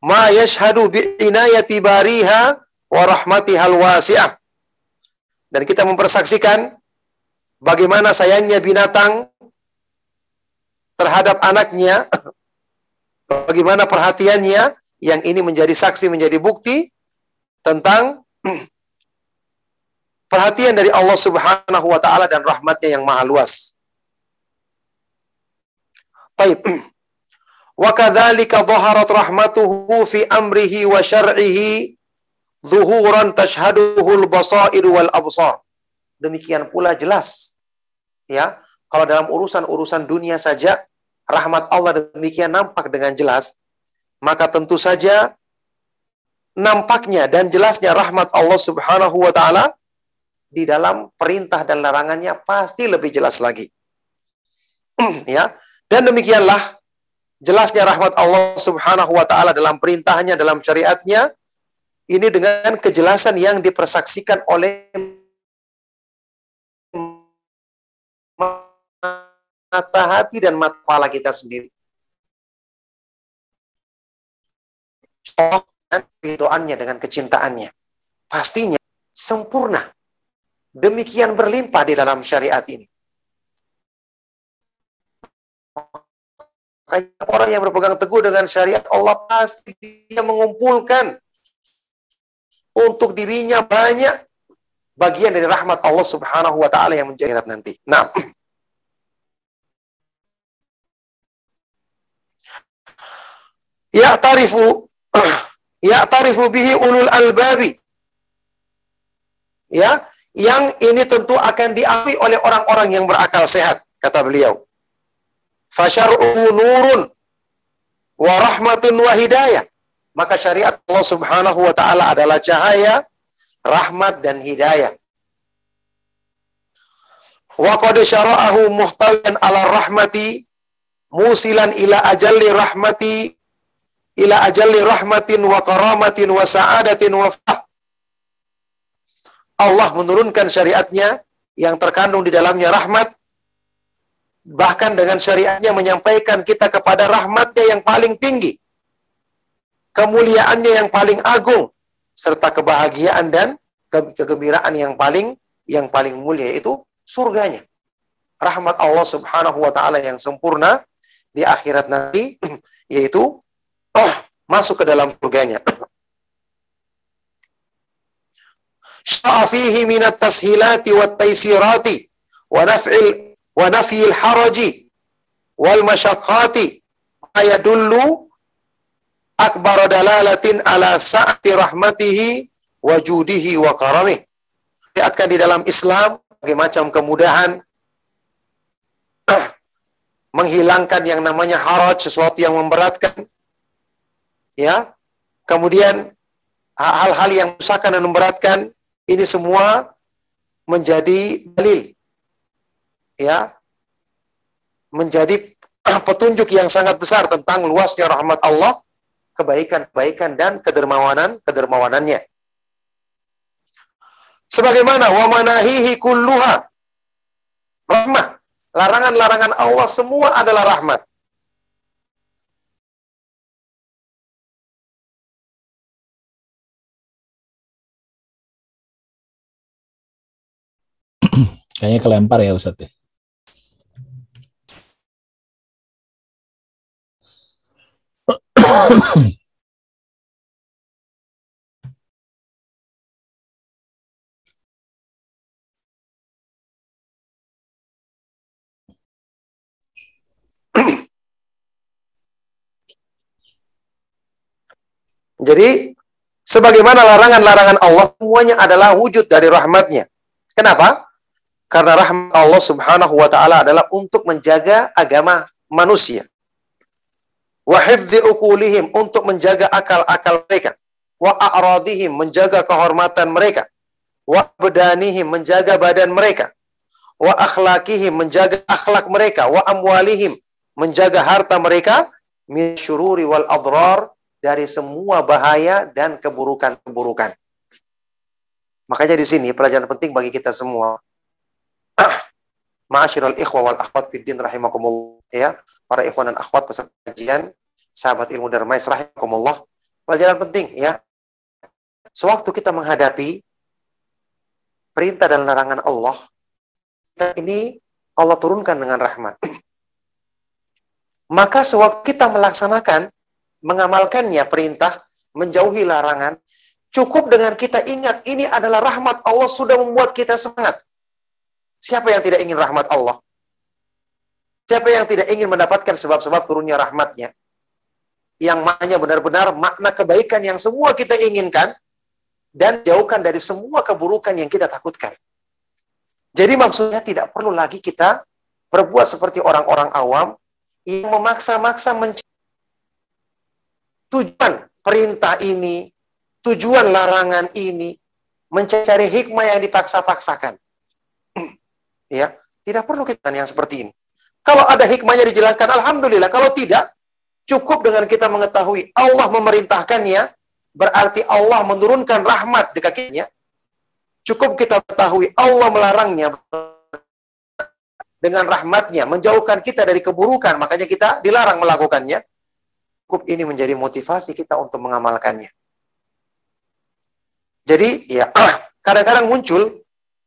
ma yashhadu bi inayati bariha wa rahmatihal wasi'ah dan kita mempersaksikan bagaimana sayangnya binatang terhadap anaknya, bagaimana perhatiannya, yang ini menjadi saksi, menjadi bukti tentang perhatian dari Allah Subhanahu wa taala dan rahmatnya yang maha luas. Baik. Wa rahmatuhu fi amrihi wa. Demikian pula jelas. Ya, kalau dalam urusan-urusan dunia saja rahmat Allah demikian nampak dengan jelas, maka tentu saja nampaknya dan jelasnya rahmat Allah Subhanahu wa taala di dalam perintah dan larangannya pasti lebih jelas lagi. ya. Dan demikianlah jelasnya rahmat Allah Subhanahu wa taala dalam perintahnya, dalam syariatnya ini dengan kejelasan yang dipersaksikan oleh mata hati dan mata kepala kita sendiri. dan doanya dengan kecintaannya. Pastinya sempurna. Demikian berlimpah di dalam syariat ini. Orang yang berpegang teguh dengan syariat Allah pasti dia mengumpulkan untuk dirinya banyak bagian dari rahmat Allah Subhanahu wa taala yang menjadi nanti. Nah, ya tarifu ya tarifu bihi ulul albabi. Ya yang ini tentu akan diakui oleh orang-orang yang berakal sehat kata beliau. Fasyar'u nurun wa rahmatun wa hidayah. Maka syariat Allah Subhanahu wa taala adalah cahaya, rahmat dan hidayah. Wa qad syara'ahu muhtawiyan ala rahmati musilan ila ajalli rahmati ila ajalli rahmatin wa karamatin wa sa'adatin wa fah. Allah menurunkan syariatnya yang terkandung di dalamnya rahmat bahkan dengan syariatnya menyampaikan kita kepada rahmatnya yang paling tinggi kemuliaannya yang paling agung serta kebahagiaan dan kegembiraan yang paling yang paling mulia itu surganya. Rahmat Allah Subhanahu wa taala yang sempurna di akhirat nanti yaitu masuk ke dalam surganya. Sya'afihi minat tashilati wa taysirati wa naf'il wa nafyil haraji wal masyaqqati ma yadullu akbar dalalatin ala sa'ati rahmatihi wa judihi wa karamih. Lihatkan di dalam Islam berbagai macam kemudahan menghilangkan yang namanya haraj, sesuatu yang memberatkan ya. Kemudian hal-hal yang menyusahkan dan memberatkan ini semua menjadi dalil ya menjadi petunjuk yang sangat besar tentang luasnya rahmat Allah, kebaikan-kebaikan dan kedermawanan kedermawanannya. Sebagaimana wa manahihi kulluha rahmah. Larangan-larangan Allah semua adalah rahmat. Kayaknya kelempar ya Ustadz ya. Jadi, sebagaimana larangan-larangan Allah, semuanya adalah wujud dari rahmatnya. Kenapa? Karena rahmat Allah subhanahu wa ta'ala adalah untuk menjaga agama manusia. Wahifdhi ukulihim, untuk menjaga akal-akal mereka. Wa a'radihim, menjaga kehormatan mereka. Wa bedanihim, menjaga badan mereka. Wa akhlakihim, menjaga akhlak mereka. Wa amwalihim, menjaga harta mereka. Min syururi wal adrar, dari semua bahaya dan keburukan-keburukan. Makanya di sini pelajaran penting bagi kita semua. Ma'asyiral ikhwa wal akhwat fid din rahimakumullah ya. Para ikhwan dan akhwat peserta kajian, sahabat ilmu darmais rahimakumullah. Pelajaran penting ya. Sewaktu kita menghadapi perintah dan larangan Allah, ini Allah turunkan dengan rahmat. Maka sewaktu kita melaksanakan mengamalkannya perintah, menjauhi larangan, cukup dengan kita ingat ini adalah rahmat Allah sudah membuat kita semangat. Siapa yang tidak ingin rahmat Allah? Siapa yang tidak ingin mendapatkan sebab-sebab turunnya rahmatnya? Yang maknanya benar-benar makna kebaikan yang semua kita inginkan dan jauhkan dari semua keburukan yang kita takutkan. Jadi maksudnya tidak perlu lagi kita berbuat seperti orang-orang awam yang memaksa-maksa mencari tujuan perintah ini, tujuan larangan ini, mencari hikmah yang dipaksa-paksakan. Ya, tidak perlu kita yang seperti ini. Kalau ada hikmahnya dijelaskan, alhamdulillah. Kalau tidak, cukup dengan kita mengetahui Allah memerintahkannya, berarti Allah menurunkan rahmat di kakinya. Cukup kita ketahui Allah melarangnya dengan rahmatnya, menjauhkan kita dari keburukan, makanya kita dilarang melakukannya cukup ini menjadi motivasi kita untuk mengamalkannya. Jadi ya kadang-kadang muncul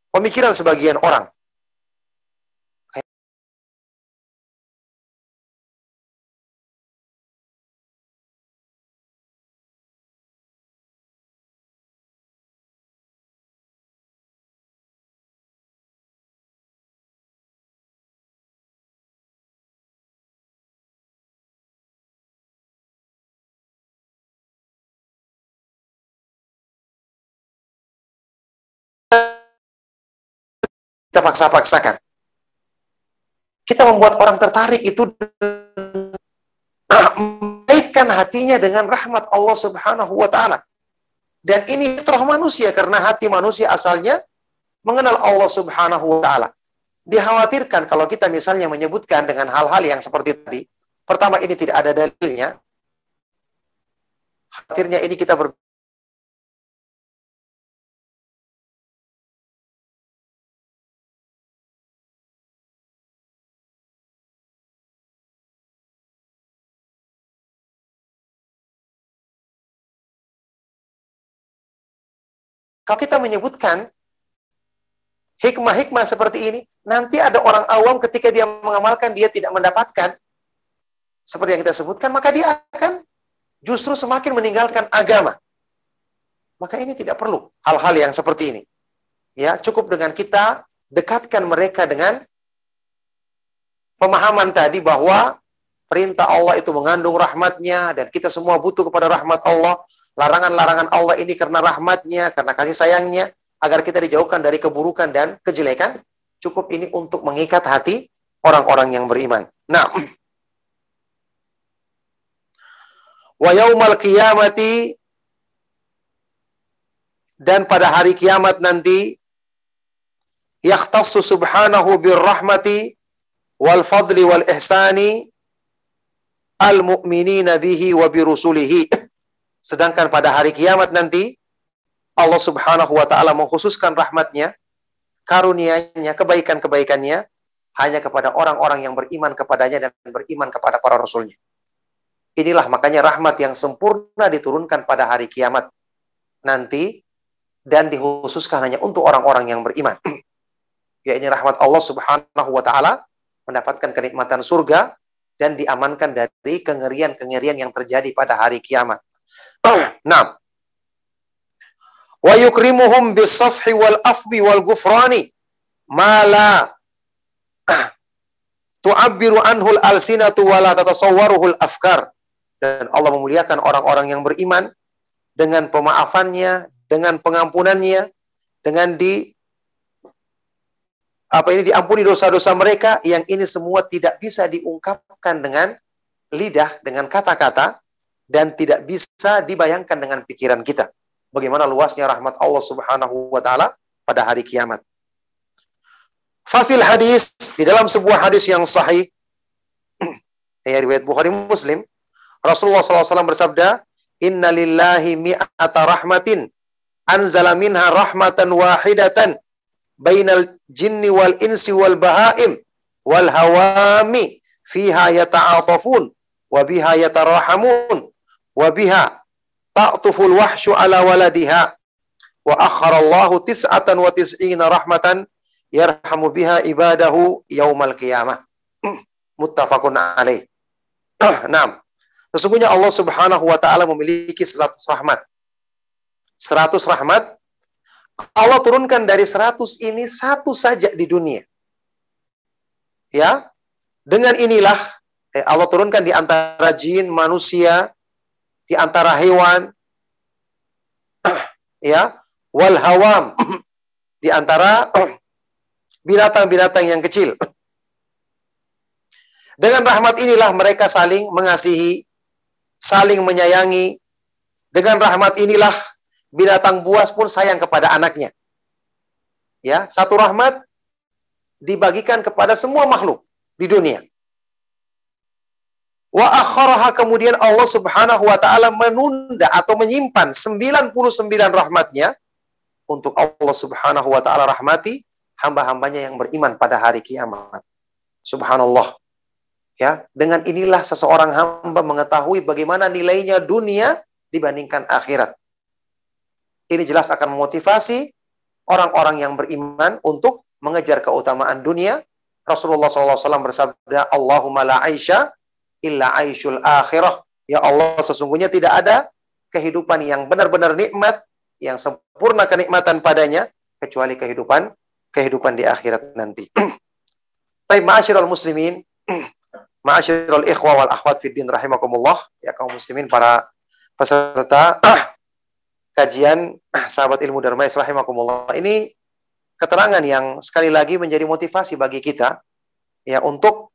pemikiran sebagian orang. Kita paksa-paksakan. Kita membuat orang tertarik itu menaikkan hatinya dengan rahmat Allah Subhanahu wa taala. Dan ini fitrah manusia karena hati manusia asalnya mengenal Allah Subhanahu wa taala. Dikhawatirkan kalau kita misalnya menyebutkan dengan hal-hal yang seperti tadi, pertama ini tidak ada dalilnya. Khawatirnya ini kita ber Kalau kita menyebutkan hikmah-hikmah seperti ini, nanti ada orang awam ketika dia mengamalkan, dia tidak mendapatkan seperti yang kita sebutkan, maka dia akan justru semakin meninggalkan agama. Maka ini tidak perlu hal-hal yang seperti ini. Ya, cukup dengan kita dekatkan mereka dengan pemahaman tadi bahwa perintah Allah itu mengandung rahmatnya dan kita semua butuh kepada rahmat Allah larangan-larangan Allah ini karena rahmatnya, karena kasih sayangnya, agar kita dijauhkan dari keburukan dan kejelekan, cukup ini untuk mengikat hati orang-orang yang beriman. Nah, Wa yaumal dan pada hari kiamat nanti yakhtassu subhanahu birrahmati wal fadli wal ihsani al mu'minina bihi wa birusulihi. Sedangkan pada hari kiamat nanti Allah Subhanahu wa taala mengkhususkan rahmatnya, karunia-Nya, kebaikan-kebaikannya hanya kepada orang-orang yang beriman kepadanya dan beriman kepada para rasulnya. Inilah makanya rahmat yang sempurna diturunkan pada hari kiamat nanti dan dikhususkan hanya untuk orang-orang yang beriman. Yaitu rahmat Allah Subhanahu wa taala mendapatkan kenikmatan surga dan diamankan dari kengerian-kengerian yang terjadi pada hari kiamat. nah, wa yukrimuhum bisafhi wal afwi wal gufrani mala tu'abbiru anhul alsinatu wa la tatasawwaruhul afkar dan Allah memuliakan orang-orang yang beriman dengan pemaafannya, dengan pengampunannya, dengan di apa ini diampuni dosa-dosa mereka yang ini semua tidak bisa diungkapkan dengan lidah, dengan kata-kata dan tidak bisa dibayangkan dengan pikiran kita. Bagaimana luasnya rahmat Allah Subhanahu wa taala pada hari kiamat. Fafil hadis di dalam sebuah hadis yang sahih ya riwayat Bukhari Muslim Rasulullah SAW bersabda Inna lillahi mi'ata rahmatin anzala minha rahmatan wahidatan bainal jinni wal insi wal bahaim wal hawami fiha yata'atafun wa biha yatarahamun wa biha ta'tuful wahsyu ala waladiha wa akhara Allahu tis'atan wa tis'ina rahmatan yarhamu biha ibadahu yaumal qiyamah muttafaqun alaih Naam. Sesungguhnya Allah Subhanahu wa taala memiliki 100 rahmat. 100 rahmat Allah turunkan dari 100 ini satu saja di dunia. Ya. Dengan inilah eh, Allah turunkan di antara jin, manusia, di antara hewan, ya, wal hawam, di antara binatang-binatang yang kecil. Dengan rahmat inilah mereka saling mengasihi, saling menyayangi. Dengan rahmat inilah binatang buas pun sayang kepada anaknya. Ya, satu rahmat dibagikan kepada semua makhluk di dunia. Wa akharaha kemudian Allah Subhanahu wa taala menunda atau menyimpan 99 rahmatnya untuk Allah Subhanahu wa taala rahmati hamba-hambanya yang beriman pada hari kiamat. Subhanallah. Ya, dengan inilah seseorang hamba mengetahui bagaimana nilainya dunia dibandingkan akhirat. Ini jelas akan memotivasi orang-orang yang beriman untuk mengejar keutamaan dunia. Rasulullah SAW bersabda, Allahumma la aisha illa aishul akhirah. Ya Allah, sesungguhnya tidak ada kehidupan yang benar-benar nikmat, yang sempurna kenikmatan padanya, kecuali kehidupan kehidupan di akhirat nanti. Tapi ma'asyiral muslimin, ma'asyiral ikhwa wal akhwat fid din rahimakumullah, ya kaum muslimin para peserta kajian sahabat ilmu Dharma rahimakumullah. Ini keterangan yang sekali lagi menjadi motivasi bagi kita ya untuk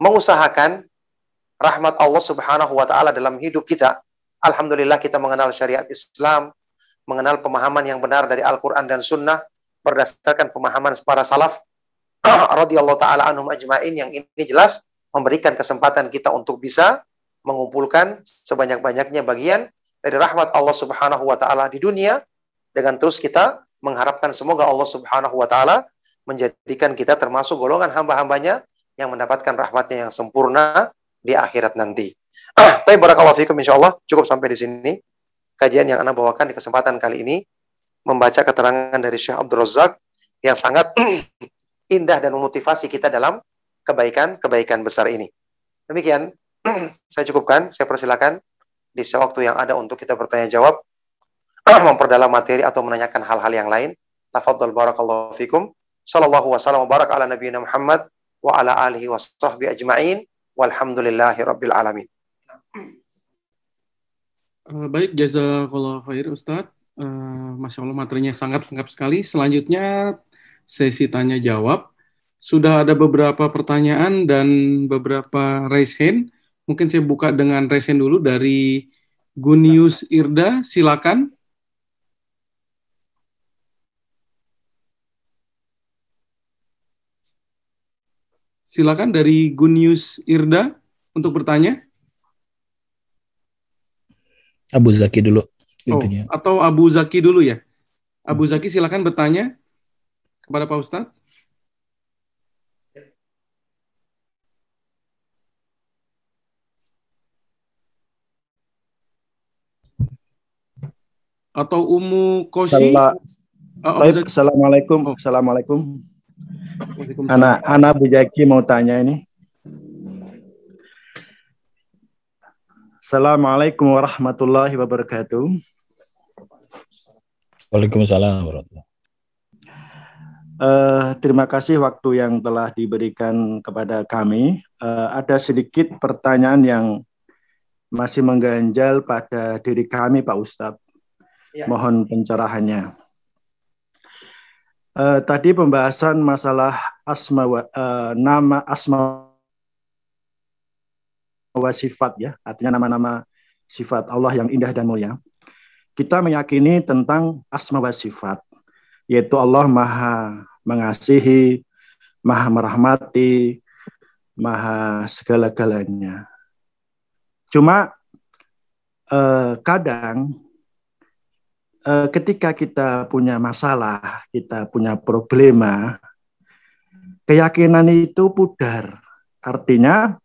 mengusahakan rahmat Allah Subhanahu wa taala dalam hidup kita. Alhamdulillah kita mengenal syariat Islam, mengenal pemahaman yang benar dari Al-Qur'an dan Sunnah berdasarkan pemahaman para salaf radhiyallahu taala anhum ajmain yang ini jelas memberikan kesempatan kita untuk bisa mengumpulkan sebanyak-banyaknya bagian dari rahmat Allah Subhanahu wa taala di dunia dengan terus kita mengharapkan semoga Allah Subhanahu wa taala menjadikan kita termasuk golongan hamba-hambanya yang mendapatkan rahmatnya yang sempurna di akhirat nanti. Ah, tapi barakallahu fikum insyaallah cukup sampai di sini kajian yang Anda bawakan di kesempatan kali ini membaca keterangan dari Syekh Abdul Razak yang sangat indah dan memotivasi kita dalam kebaikan-kebaikan besar ini. Demikian saya cukupkan, saya persilakan di sewaktu yang ada untuk kita bertanya jawab, memperdalam materi atau menanyakan hal-hal yang lain. Tafadhol barakallahu fikum. Sallallahu wasallam wa barak ala nabiyina Muhammad wa ala alihi wa sahbihi ajma'in. Walhamdulillahi rabbil alamin. Uh, baik, jazakallah khair Ustadz. Uh, Masya Allah materinya sangat lengkap sekali. Selanjutnya sesi tanya jawab. Sudah ada beberapa pertanyaan dan beberapa raise hand. Mungkin saya buka dengan resen dulu dari Gunius Irda, silakan. Silakan dari Gunius Irda untuk bertanya. Abu Zaki dulu. Oh, Intinya. atau Abu Zaki dulu ya. Abu Zaki silakan bertanya kepada Pak Ustadz. Atau Umu Koshi. Sala- Oh, Zaki. Assalamualaikum. Oh. Assalamualaikum. Waalaikumsalam. Anak anak Bu Jaki mau tanya ini. Assalamualaikum warahmatullahi wabarakatuh. Waalaikumsalam warahmatullahi Eh, terima kasih waktu yang telah diberikan kepada kami. Eh, ada sedikit pertanyaan yang masih mengganjal pada diri kami, Pak Ustadz. Ya. Mohon pencerahannya. Eh, tadi pembahasan masalah asma wa- eh, nama asma wa sifat ya, artinya nama-nama sifat Allah yang indah dan mulia. Kita meyakini tentang asma wa sifat yaitu Allah Maha mengasihi, Maha merahmati, Maha segala-galanya. Cuma eh, kadang eh, ketika kita punya masalah, kita punya problema, keyakinan itu pudar. Artinya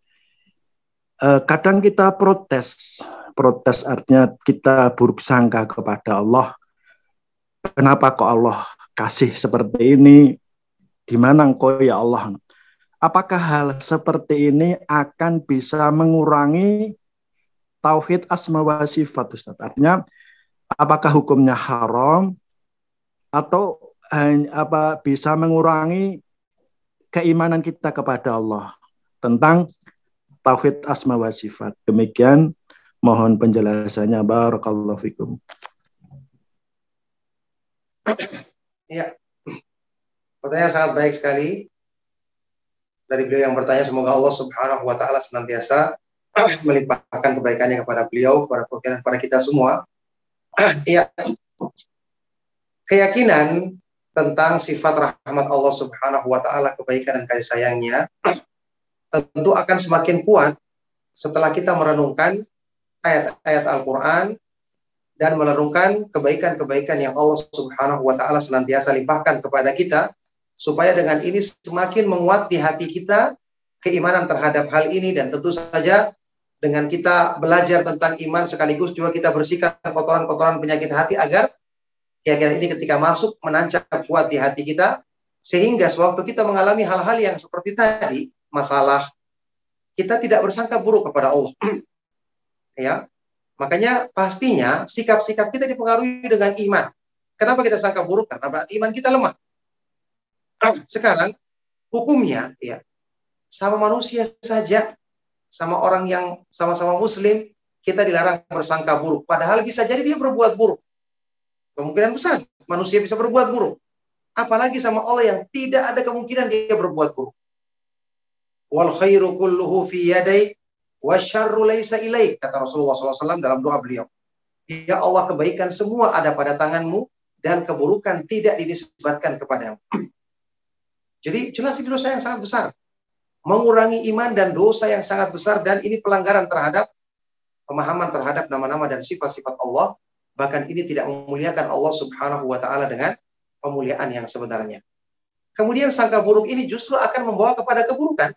eh, kadang kita protes, protes artinya kita buruk sangka kepada Allah kenapa kok Allah kasih seperti ini? Di mana engkau ya Allah? Apakah hal seperti ini akan bisa mengurangi tauhid asma wa sifat? Artinya apakah hukumnya haram atau apa bisa mengurangi keimanan kita kepada Allah tentang tauhid asma wa sifat. Demikian mohon penjelasannya barakallahu fikum. Iya. Pertanyaan sangat baik sekali dari beliau yang bertanya semoga Allah Subhanahu wa taala senantiasa melimpahkan kebaikannya kepada beliau, kepada kepada kepada kita semua. Iya. Keyakinan tentang sifat rahmat Allah Subhanahu wa taala, kebaikan dan kasih sayangnya tentu akan semakin kuat setelah kita merenungkan ayat-ayat Al-Qur'an dan merenungkan kebaikan-kebaikan yang Allah Subhanahu wa taala senantiasa limpahkan kepada kita supaya dengan ini semakin menguat di hati kita keimanan terhadap hal ini dan tentu saja dengan kita belajar tentang iman sekaligus juga kita bersihkan kotoran-kotoran penyakit hati agar keyakinan ini ketika masuk menancap kuat di hati kita sehingga sewaktu kita mengalami hal-hal yang seperti tadi masalah kita tidak bersangka buruk kepada Allah ya Makanya pastinya sikap-sikap kita dipengaruhi dengan iman. Kenapa kita sangka buruk? Karena berarti iman kita lemah. Sekarang hukumnya ya sama manusia saja, sama orang yang sama-sama muslim, kita dilarang bersangka buruk. Padahal bisa jadi dia berbuat buruk. Kemungkinan besar manusia bisa berbuat buruk. Apalagi sama Allah yang tidak ada kemungkinan dia berbuat buruk. Wal khairu kulluhu fi yadai wasyarru laisa ilaik kata Rasulullah SAW dalam doa beliau. Ya Allah kebaikan semua ada pada tanganmu dan keburukan tidak dinisbatkan kepadamu. Jadi jelas ini dosa yang sangat besar. Mengurangi iman dan dosa yang sangat besar dan ini pelanggaran terhadap pemahaman terhadap nama-nama dan sifat-sifat Allah. Bahkan ini tidak memuliakan Allah Subhanahu wa taala dengan pemuliaan yang sebenarnya. Kemudian sangka buruk ini justru akan membawa kepada keburukan.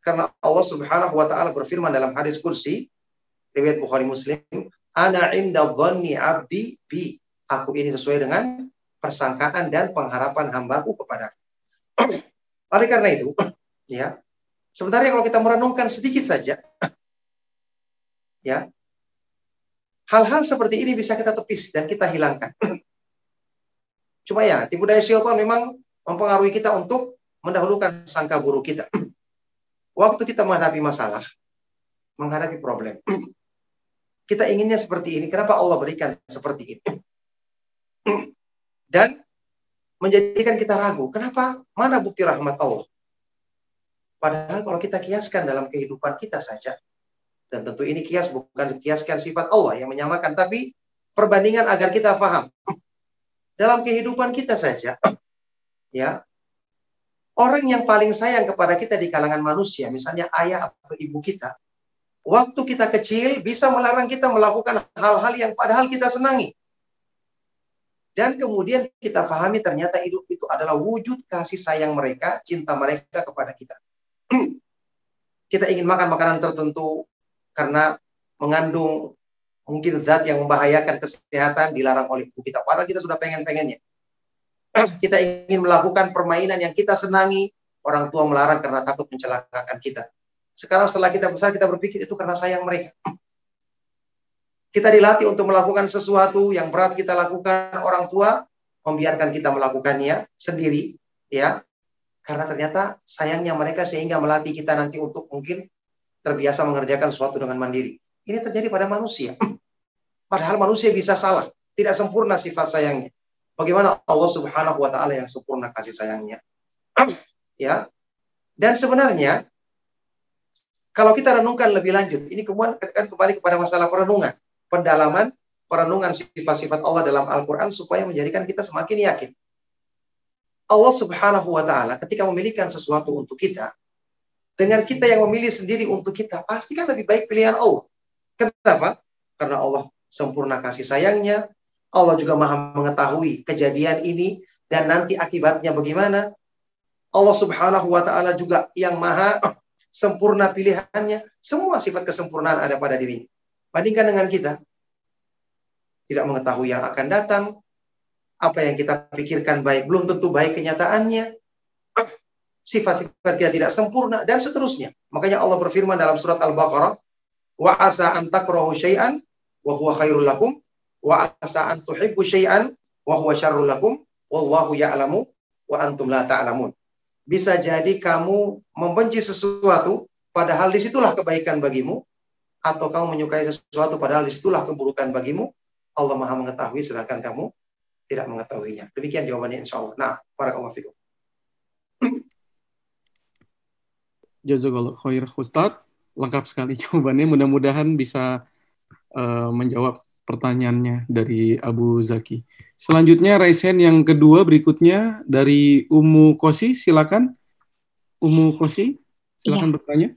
Karena Allah Subhanahu wa taala berfirman dalam hadis kursi riwayat Bukhari Muslim, "Ana inda dhanni 'abdi bi." Aku ini sesuai dengan persangkaan dan pengharapan hambaku kepada. Oleh karena itu, ya. Sebenarnya kalau kita merenungkan sedikit saja, ya. Hal-hal seperti ini bisa kita tepis dan kita hilangkan. Cuma ya, tipu daya syaitan memang mempengaruhi kita untuk mendahulukan sangka buruk kita waktu kita menghadapi masalah, menghadapi problem, kita inginnya seperti ini. Kenapa Allah berikan seperti ini? Dan menjadikan kita ragu. Kenapa? Mana bukti rahmat Allah? Padahal kalau kita kiaskan dalam kehidupan kita saja, Dan tentu ini kias bukan kiaskan sifat Allah yang menyamakan, tapi perbandingan agar kita paham. Dalam kehidupan kita saja, ya, orang yang paling sayang kepada kita di kalangan manusia, misalnya ayah atau ibu kita, waktu kita kecil bisa melarang kita melakukan hal-hal yang padahal kita senangi. Dan kemudian kita pahami ternyata hidup itu adalah wujud kasih sayang mereka, cinta mereka kepada kita. kita ingin makan makanan tertentu karena mengandung mungkin zat yang membahayakan kesehatan dilarang oleh ibu kita. Padahal kita sudah pengen-pengennya. kita ingin melakukan permainan yang kita senangi, orang tua melarang karena takut mencelakakan kita. Sekarang setelah kita besar kita berpikir itu karena sayang mereka. Kita dilatih untuk melakukan sesuatu yang berat kita lakukan orang tua membiarkan kita melakukannya sendiri ya karena ternyata sayangnya mereka sehingga melatih kita nanti untuk mungkin terbiasa mengerjakan sesuatu dengan mandiri. Ini terjadi pada manusia. Padahal manusia bisa salah, tidak sempurna sifat sayangnya. Bagaimana Allah Subhanahu wa taala yang sempurna kasih sayangnya? ya. Dan sebenarnya kalau kita renungkan lebih lanjut, ini kemudian kembali kepada masalah perenungan pendalaman perenungan sifat-sifat Allah dalam Al-Quran supaya menjadikan kita semakin yakin. Allah Subhanahu wa Ta'ala, ketika memilihkan sesuatu untuk kita, dengan kita yang memilih sendiri untuk kita, pasti kan lebih baik pilihan Allah. Kenapa? Karena Allah sempurna kasih sayangnya, Allah juga maha mengetahui kejadian ini dan nanti akibatnya bagaimana. Allah Subhanahu wa taala juga yang maha sempurna pilihannya. Semua sifat kesempurnaan ada pada dirinya. Bandingkan dengan kita. Tidak mengetahui yang akan datang. Apa yang kita pikirkan baik belum tentu baik kenyataannya. Sifat-sifat kita tidak sempurna dan seterusnya. Makanya Allah berfirman dalam surat Al-Baqarah, "Wa asa an takrahu syai'an wa huwa khairul lakum wa asa an tuhibbu syai'an wa huwa syarrul lakum wallahu ya'lamu wa antum la ta'lamun." Bisa jadi kamu membenci sesuatu padahal di situlah kebaikan bagimu atau kamu menyukai sesuatu padahal di situlah keburukan bagimu, Allah maha mengetahui sedangkan kamu tidak mengetahuinya. Demikian jawabannya insya Allah. Nah, para fikum. Jazakallah khair Ustaz. Lengkap sekali jawabannya. Mudah-mudahan bisa uh, menjawab pertanyaannya dari Abu Zaki. Selanjutnya raise hand yang kedua berikutnya dari Umu Kosi, silakan. Umu Kosi, silakan iya. bertanya.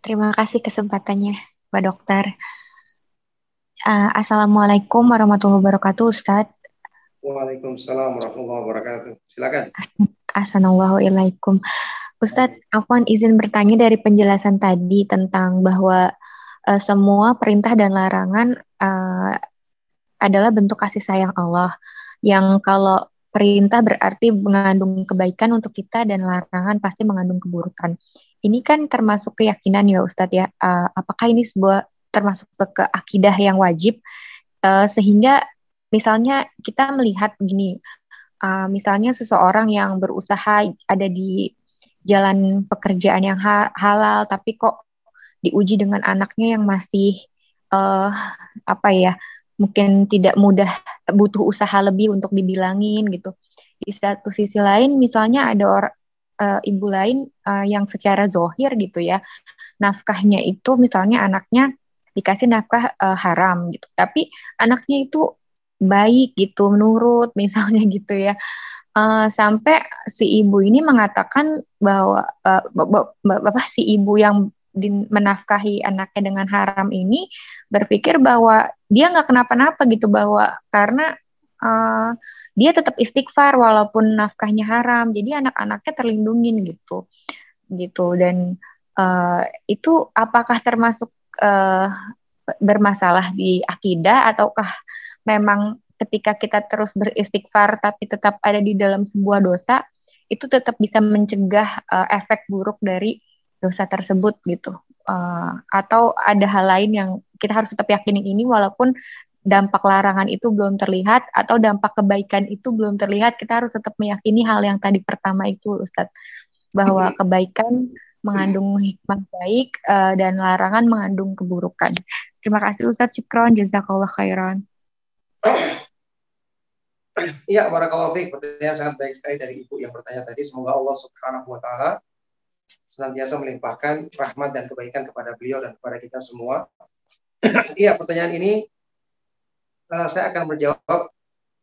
Terima kasih kesempatannya. Pak Dokter. Uh, Assalamualaikum warahmatullahi wabarakatuh, Ustaz. Waalaikumsalam warahmatullahi wabarakatuh. Silakan. Assalamualaikum. Ustadz, Afwan izin bertanya dari penjelasan tadi tentang bahwa uh, semua perintah dan larangan uh, adalah bentuk kasih sayang Allah. Yang kalau perintah berarti mengandung kebaikan untuk kita dan larangan pasti mengandung keburukan ini kan termasuk keyakinan ya Ustadz ya. Uh, apakah ini sebuah termasuk ke, ke akidah yang wajib uh, sehingga misalnya kita melihat gini, uh, misalnya seseorang yang berusaha ada di jalan pekerjaan yang ha halal tapi kok diuji dengan anaknya yang masih uh, apa ya mungkin tidak mudah butuh usaha lebih untuk dibilangin gitu. Di satu sisi lain misalnya ada orang uh, ibu lain uh, yang secara zohir gitu ya nafkahnya itu misalnya anaknya dikasih nafkah uh, haram gitu. Tapi anaknya itu baik gitu menurut misalnya gitu ya. Uh, sampai si ibu ini mengatakan bahwa uh, bapak si ibu yang menafkahi anaknya dengan haram ini berpikir bahwa dia nggak kenapa-napa gitu bahwa karena uh, dia tetap istighfar walaupun nafkahnya haram jadi anak-anaknya terlindungin gitu gitu. Dan uh, itu apakah termasuk uh, bermasalah di akidah ataukah memang ketika kita terus beristighfar tapi tetap ada di dalam sebuah dosa itu tetap bisa mencegah uh, efek buruk dari dosa tersebut gitu. Uh, atau ada hal lain yang kita harus tetap yakinin ini walaupun dampak larangan itu belum terlihat atau dampak kebaikan itu belum terlihat, kita harus tetap meyakini hal yang tadi pertama itu, Ustadz, bahwa kebaikan mengandung hikmah baik uh, dan larangan mengandung keburukan. Terima kasih Ustadz Cikron, jazakallah khairan. Iya, barakallahu fiik. Pertanyaan sangat baik sekali dari Ibu yang bertanya tadi. Semoga Allah Subhanahu wa taala senantiasa melimpahkan rahmat dan kebaikan kepada beliau dan kepada kita semua. Iya, pertanyaan ini uh, saya akan menjawab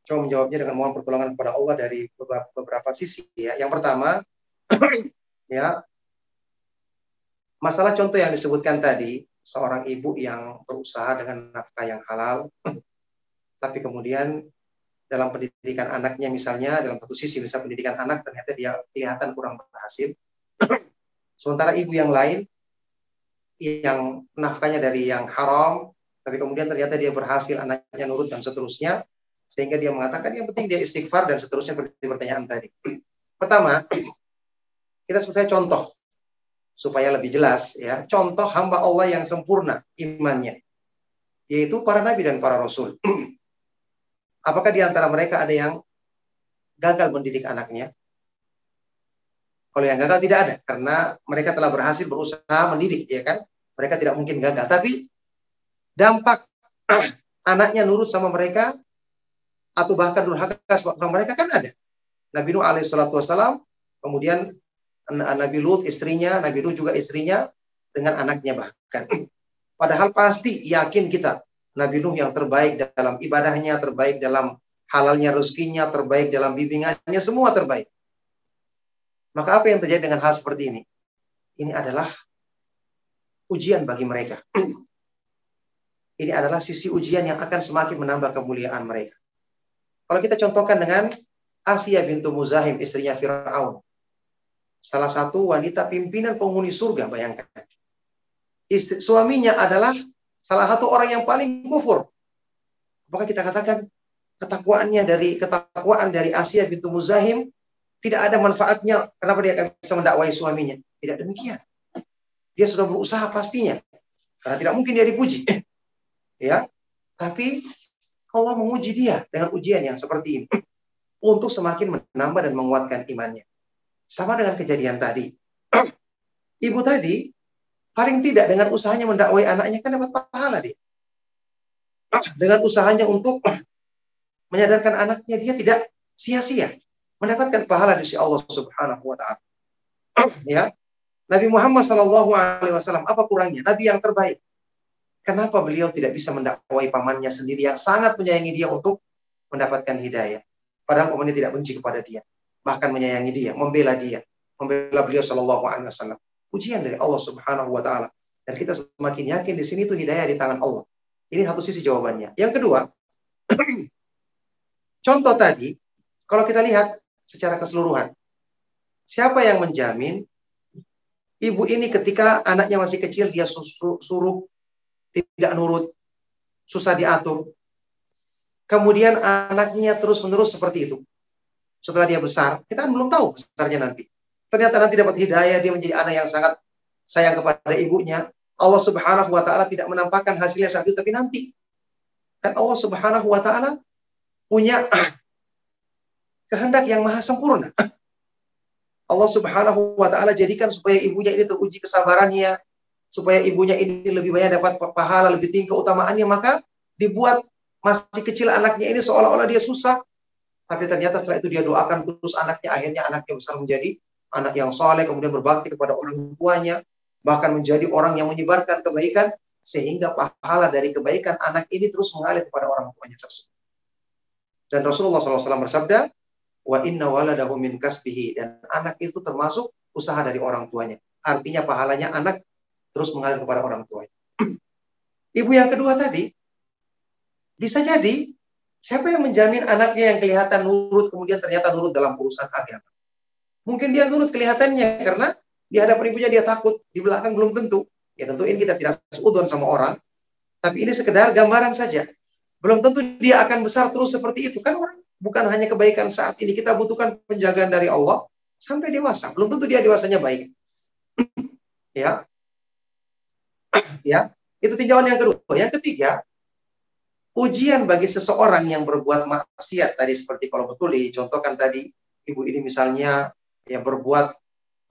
coba menjawabnya dengan mohon pertolongan kepada Allah dari beberapa, beberapa sisi ya. Yang pertama ya masalah contoh yang disebutkan tadi seorang ibu yang berusaha dengan nafkah yang halal tapi kemudian dalam pendidikan anaknya misalnya dalam satu sisi bisa pendidikan anak ternyata dia kelihatan kurang berhasil sementara ibu yang lain yang nafkahnya dari yang haram tapi kemudian ternyata dia berhasil anaknya nurut dan seterusnya sehingga dia mengatakan yang penting dia istighfar dan seterusnya seperti pertanyaan tadi. Pertama, kita sebut contoh supaya lebih jelas ya. Contoh hamba Allah yang sempurna imannya yaitu para nabi dan para rasul. Apakah di antara mereka ada yang gagal mendidik anaknya? Kalau yang gagal tidak ada karena mereka telah berhasil berusaha mendidik ya kan? Mereka tidak mungkin gagal. Tapi dampak anaknya nurut sama mereka atau bahkan durhaka sebab mereka kan ada. Nabi Nuh alaihissalatu wassalam, kemudian Nabi Lut istrinya, Nabi Nuh juga istrinya dengan anaknya bahkan. Padahal pasti yakin kita Nabi Nuh yang terbaik dalam ibadahnya, terbaik dalam halalnya rezekinya, terbaik dalam bimbingannya, semua terbaik. Maka apa yang terjadi dengan hal seperti ini? Ini adalah ujian bagi mereka. Ini adalah sisi ujian yang akan semakin menambah kemuliaan mereka. Kalau kita contohkan dengan Asia bintu Muzahim, istrinya Fir'aun. Salah satu wanita pimpinan penghuni surga, bayangkan. Istri, suaminya adalah salah satu orang yang paling kufur. Apakah kita katakan ketakwaannya dari ketakwaan dari Asia bintu Muzahim tidak ada manfaatnya kenapa dia akan bisa mendakwai suaminya? Tidak demikian. Dia sudah berusaha pastinya. Karena tidak mungkin dia dipuji. ya. Tapi Allah menguji dia dengan ujian yang seperti ini untuk semakin menambah dan menguatkan imannya. Sama dengan kejadian tadi. Ibu tadi paling tidak dengan usahanya mendakwai anaknya kan dapat pahala dia. Dengan usahanya untuk menyadarkan anaknya dia tidak sia-sia mendapatkan pahala di sisi Allah Subhanahu wa taala. ya. Nabi Muhammad Shallallahu alaihi wasallam apa kurangnya? Nabi yang terbaik. Kenapa beliau tidak bisa mendakwai pamannya sendiri yang sangat menyayangi dia untuk mendapatkan hidayah? Padahal pamannya tidak benci kepada dia, bahkan menyayangi dia, membela dia, membela beliau Shallallahu Alaihi Wasallam. Ujian dari Allah Subhanahu Wa Taala. Dan kita semakin yakin di sini itu hidayah di tangan Allah. Ini satu sisi jawabannya. Yang kedua, contoh tadi, kalau kita lihat secara keseluruhan, siapa yang menjamin ibu ini ketika anaknya masih kecil dia suruh tidak nurut, susah diatur. Kemudian anaknya terus-menerus seperti itu. Setelah dia besar, kita kan belum tahu besarnya nanti. Ternyata nanti dapat hidayah, dia menjadi anak yang sangat sayang kepada ibunya. Allah Subhanahu wa taala tidak menampakkan hasilnya saat itu tapi nanti. Dan Allah Subhanahu wa taala punya kehendak yang maha sempurna. Allah Subhanahu wa taala jadikan supaya ibunya ini teruji kesabarannya, supaya ibunya ini lebih banyak dapat pahala, lebih tinggi keutamaannya, maka dibuat masih kecil anaknya ini seolah-olah dia susah. Tapi ternyata setelah itu dia doakan terus anaknya, akhirnya anaknya besar menjadi anak yang soleh, kemudian berbakti kepada orang tuanya, bahkan menjadi orang yang menyebarkan kebaikan, sehingga pahala dari kebaikan anak ini terus mengalir kepada orang tuanya tersebut. Dan Rasulullah SAW bersabda, wa inna waladahu min kasbihi dan anak itu termasuk usaha dari orang tuanya. Artinya pahalanya anak terus mengalir kepada orang tua. Ibu yang kedua tadi, bisa jadi siapa yang menjamin anaknya yang kelihatan nurut kemudian ternyata nurut dalam urusan agama. Mungkin dia nurut kelihatannya karena di hadapan ibunya dia takut, di belakang belum tentu. Ya tentu ini kita tidak seudon sama orang, tapi ini sekedar gambaran saja. Belum tentu dia akan besar terus seperti itu. Kan orang bukan hanya kebaikan saat ini, kita butuhkan penjagaan dari Allah sampai dewasa. Belum tentu dia dewasanya baik. ya, ya, itu tinjauan yang kedua. Yang ketiga, ujian bagi seseorang yang berbuat maksiat tadi seperti kalau betul dicontohkan tadi ibu ini misalnya yang berbuat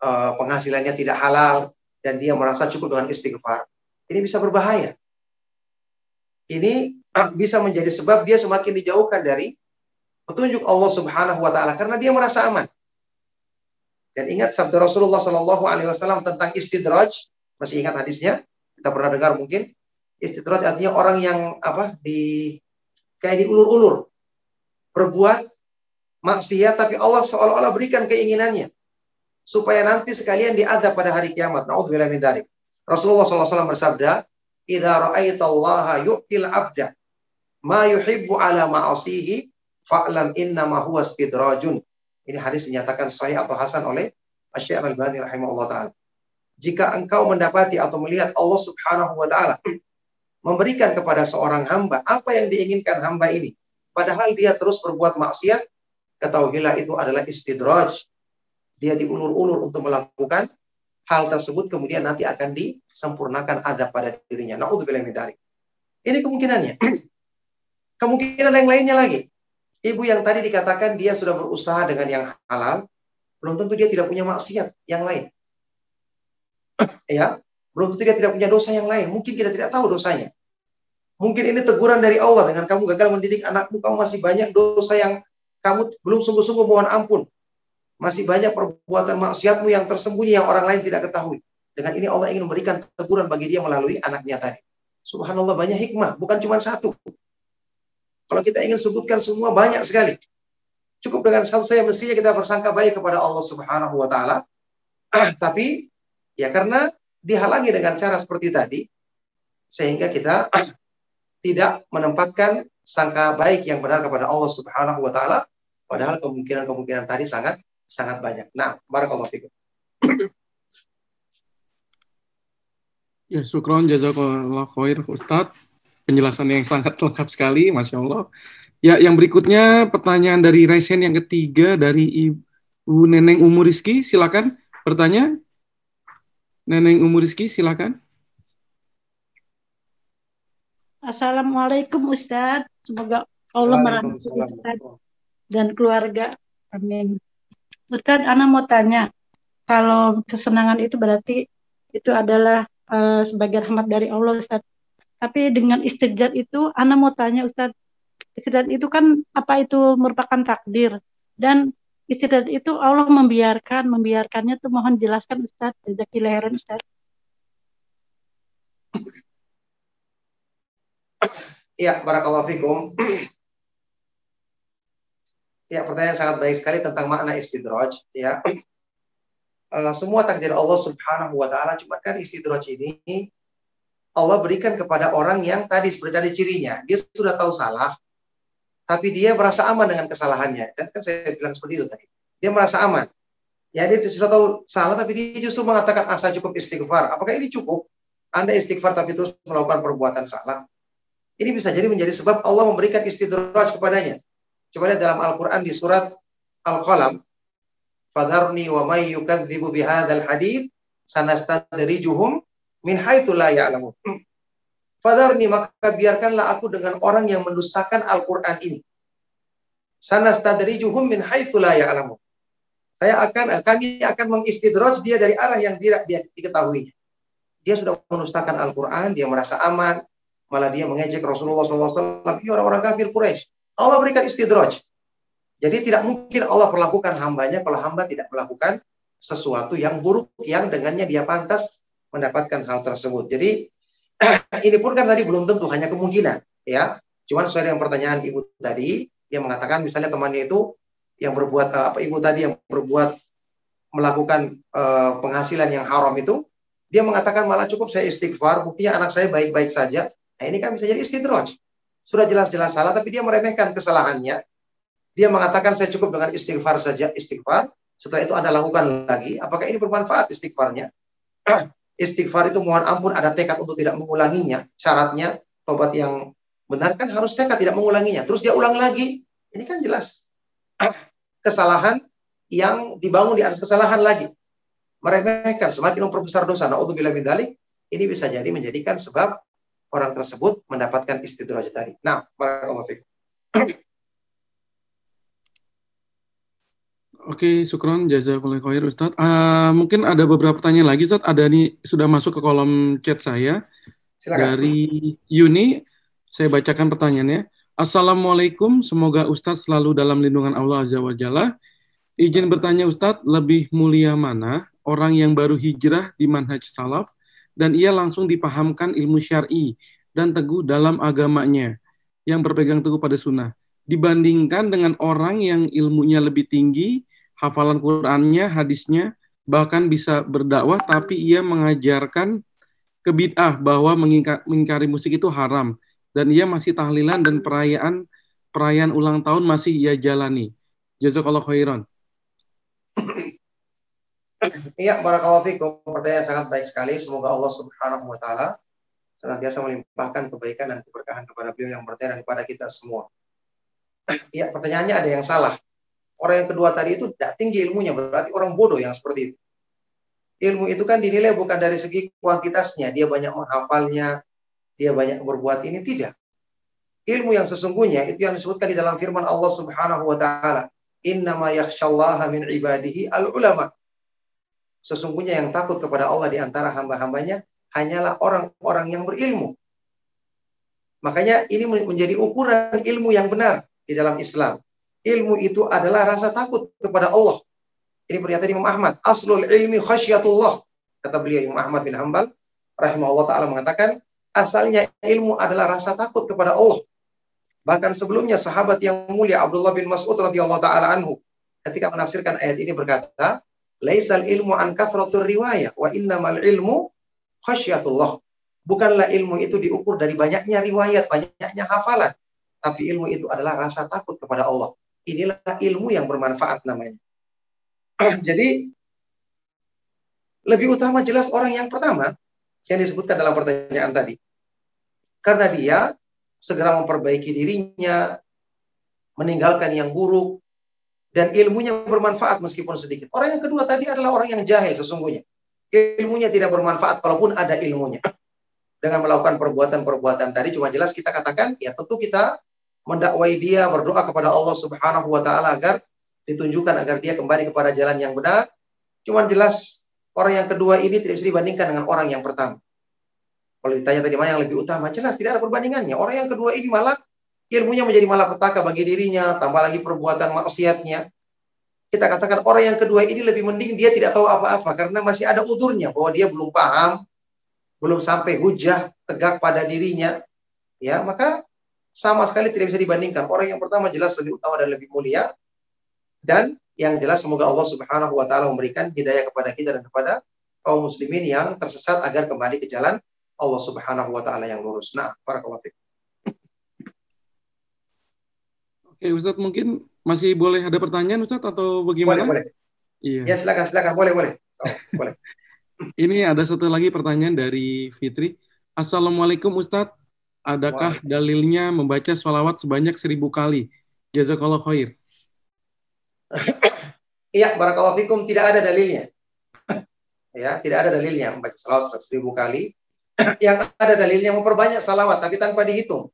uh, penghasilannya tidak halal dan dia merasa cukup dengan istighfar. Ini bisa berbahaya. Ini bisa menjadi sebab dia semakin dijauhkan dari petunjuk Allah Subhanahu wa taala karena dia merasa aman. Dan ingat sabda Rasulullah Shallallahu Alaihi Wasallam tentang istidraj, masih ingat hadisnya? Kita pernah dengar mungkin. Istidraj artinya orang yang apa di kayak diulur-ulur, berbuat maksiat tapi Allah seolah-olah berikan keinginannya supaya nanti sekalian diadab pada hari kiamat. Nauzubillah min dzalik. Rasulullah SAW bersabda, "Idza ra'aitallaha yu'til 'abda ma yuhibbu ala ma'asihi fa'lam innama huwa istidrajun." Ini hadis dinyatakan sahih atau hasan oleh Syekh Al-Albani rahimahullah taala. Jika engkau mendapati atau melihat Allah Subhanahu wa taala memberikan kepada seorang hamba apa yang diinginkan hamba ini, padahal dia terus berbuat maksiat, ketahuilah itu adalah istidraj. Dia diulur-ulur untuk melakukan hal tersebut kemudian nanti akan disempurnakan adab pada dirinya. Nauzubillah min dzalik. Ini kemungkinannya. Kemungkinan yang lainnya lagi. Ibu yang tadi dikatakan dia sudah berusaha dengan yang halal, belum tentu dia tidak punya maksiat yang lain. ya, belum tentu dia tidak punya dosa yang lain. Mungkin kita tidak tahu dosanya. Mungkin ini teguran dari Allah dengan kamu gagal mendidik anakmu, kamu masih banyak dosa yang kamu belum sungguh-sungguh mohon ampun. Masih banyak perbuatan maksiatmu yang tersembunyi yang orang lain tidak ketahui. Dengan ini Allah ingin memberikan teguran bagi dia melalui anaknya tadi. Subhanallah banyak hikmah, bukan cuma satu. Kalau kita ingin sebutkan semua banyak sekali. Cukup dengan satu saja mestinya kita bersangka baik kepada Allah Subhanahu wa taala. Tapi ya karena dihalangi dengan cara seperti tadi sehingga kita tidak menempatkan sangka baik yang benar kepada Allah Subhanahu wa taala padahal kemungkinan-kemungkinan tadi sangat sangat banyak. Nah, barakallahu fikum. Ya, syukron jazakallah khair Ustadz. Penjelasan yang sangat lengkap sekali, Masya Allah. Ya, yang berikutnya pertanyaan dari Resen yang ketiga dari Ibu Neneng Umur Rizki. Silakan bertanya. Neneng Umur Rizki, silakan. Assalamualaikum Ustadz. Semoga Allah merahmati Ustadz dan keluarga. Amin. Ustadz, Ana mau tanya, kalau kesenangan itu berarti itu adalah uh, sebagai rahmat dari Allah, Ustadz. Tapi dengan istijat itu, Ana mau tanya, Ustadz, istijat itu kan apa itu merupakan takdir dan istijat itu Allah membiarkan, membiarkannya tuh mohon jelaskan Ustadz, jazakillah khairan Ustadz. Ya, barakallahu fikum. Ya, pertanyaan sangat baik sekali tentang makna istidraj. Ya, uh, semua takdir Allah Subhanahu Wa Taala. Cuma kan istidraj ini Allah berikan kepada orang yang tadi seperti tadi cirinya, dia sudah tahu salah, tapi dia merasa aman dengan kesalahannya. Dan kan saya bilang seperti itu tadi. Dia merasa aman. Ya, dia sudah tahu salah, tapi dia justru mengatakan asa ah, cukup istighfar. Apakah ini cukup? Anda istighfar tapi terus melakukan perbuatan salah. Ini bisa jadi menjadi sebab Allah memberikan istidraj kepadanya. Coba lihat dalam Al-Quran di surat Al-Qalam. Fadharni wa may yukadzibu bihadzal hadith sanastadrijuhum min haitsu la ya'lamun. Fadharni maka biarkanlah aku dengan orang yang mendustakan Al-Quran ini. Sanastadrijuhum min haitsu la ya'lamun. Saya akan kami akan mengistidraj dia dari arah yang tidak dia diketahui. Dia sudah mendustakan Al-Quran, dia merasa aman, malah dia mengejek Rasulullah SAW. Orang-orang kafir Quraisy. Allah berikan istidraj. Jadi tidak mungkin Allah perlakukan hambanya kalau hamba tidak melakukan sesuatu yang buruk yang dengannya dia pantas mendapatkan hal tersebut. Jadi ini pun kan tadi belum tentu hanya kemungkinan ya. Cuman sesuai dengan pertanyaan ibu tadi, dia mengatakan misalnya temannya itu yang berbuat eh, apa ibu tadi yang berbuat melakukan uh, penghasilan yang haram itu, dia mengatakan malah cukup saya istighfar, buktinya anak saya baik-baik saja. Nah ini kan bisa jadi istidraj sudah jelas-jelas salah tapi dia meremehkan kesalahannya. Dia mengatakan saya cukup dengan istighfar saja, istighfar. Setelah itu Anda lakukan lagi. Apakah ini bermanfaat istighfarnya? istighfar itu mohon ampun ada tekad untuk tidak mengulanginya. Syaratnya tobat yang benar kan harus tekad tidak mengulanginya. Terus dia ulang lagi. Ini kan jelas kesalahan yang dibangun di atas kesalahan lagi. Meremehkan semakin memperbesar dosa. Nauzubillah min Ini bisa jadi menjadikan sebab orang tersebut mendapatkan istidraj tadi. Nah, barakallahu fikum. Oke, syukron jazakallahu khair Ustaz. Uh, mungkin ada beberapa pertanyaan lagi Ustaz. Ada nih sudah masuk ke kolom chat saya. Silakan. Dari Yuni, saya bacakan pertanyaannya. Assalamualaikum, semoga Ustadz selalu dalam lindungan Allah Azza wa Jalla. Izin bertanya Ustadz, lebih mulia mana orang yang baru hijrah di manhaj salaf dan ia langsung dipahamkan ilmu syar'i dan teguh dalam agamanya yang berpegang teguh pada sunnah dibandingkan dengan orang yang ilmunya lebih tinggi, hafalan Qur'annya, hadisnya, bahkan bisa berdakwah tapi ia mengajarkan kebid'ah bahwa mengingkari musik itu haram dan ia masih tahlilan dan perayaan perayaan ulang tahun masih ia jalani. Jazakallah khairan. Iya, barakallahu fikum. Pertanyaan sangat baik sekali. Semoga Allah Subhanahu wa taala senantiasa melimpahkan kebaikan dan keberkahan kepada beliau yang bertanya dan kepada kita semua. Iya, pertanyaannya ada yang salah. Orang yang kedua tadi itu tidak tinggi ilmunya, berarti orang bodoh yang seperti itu. Ilmu itu kan dinilai bukan dari segi kuantitasnya, dia banyak menghafalnya, dia banyak berbuat ini tidak. Ilmu yang sesungguhnya itu yang disebutkan di dalam firman Allah Subhanahu wa taala innama yakhsyallaha min ibadihi al-ulama. Sesungguhnya yang takut kepada Allah di antara hamba-hambanya hanyalah orang-orang yang berilmu. Makanya ini menjadi ukuran ilmu yang benar di dalam Islam. Ilmu itu adalah rasa takut kepada Allah. Ini pernyataan Imam Ahmad. Aslul ilmi khasyatullah. Kata beliau Imam Ahmad bin Hambal. Rahimahullah ta'ala mengatakan. Asalnya ilmu adalah rasa takut kepada Allah. Bahkan sebelumnya sahabat yang mulia Abdullah bin Mas'ud radhiyallahu taala anhu ketika menafsirkan ayat ini berkata, "Laisal ilmu an kathratur riwayah wa innamal ilmu khasyatullah." Bukanlah ilmu itu diukur dari banyaknya riwayat, banyaknya hafalan, tapi ilmu itu adalah rasa takut kepada Allah. Inilah ilmu yang bermanfaat namanya. Jadi lebih utama jelas orang yang pertama yang disebutkan dalam pertanyaan tadi. Karena dia segera memperbaiki dirinya, meninggalkan yang buruk, dan ilmunya bermanfaat meskipun sedikit. Orang yang kedua tadi adalah orang yang jahil sesungguhnya. Ilmunya tidak bermanfaat kalaupun ada ilmunya. Dengan melakukan perbuatan-perbuatan tadi cuma jelas kita katakan ya tentu kita mendakwai dia berdoa kepada Allah Subhanahu wa taala agar ditunjukkan agar dia kembali kepada jalan yang benar. Cuma jelas orang yang kedua ini tidak bisa dibandingkan dengan orang yang pertama. Kalau ditanya tadi mana yang lebih utama, jelas tidak ada perbandingannya. Orang yang kedua ini malah ilmunya menjadi malah petaka bagi dirinya, tambah lagi perbuatan maksiatnya. Kita katakan orang yang kedua ini lebih mending dia tidak tahu apa-apa karena masih ada udurnya bahwa dia belum paham, belum sampai hujah tegak pada dirinya. Ya, maka sama sekali tidak bisa dibandingkan. Orang yang pertama jelas lebih utama dan lebih mulia. Dan yang jelas semoga Allah Subhanahu wa taala memberikan hidayah kepada kita dan kepada kaum muslimin yang tersesat agar kembali ke jalan Allah Subhanahu wa taala yang lurus. Nah, para fiik. Oke, Ustadz mungkin masih boleh ada pertanyaan Ustadz atau bagaimana? Boleh, boleh. Iya. Ya, silakan, silakan. Boleh, boleh. Oh, boleh. Ini ada satu lagi pertanyaan dari Fitri. Assalamualaikum Ustadz. Adakah dalilnya membaca sholawat sebanyak seribu kali? Jazakallah khair. Iya, barakallahu fikum. Tidak ada dalilnya. ya, tidak ada dalilnya membaca sholawat seribu kali yang ada dalilnya memperbanyak salawat tapi tanpa dihitung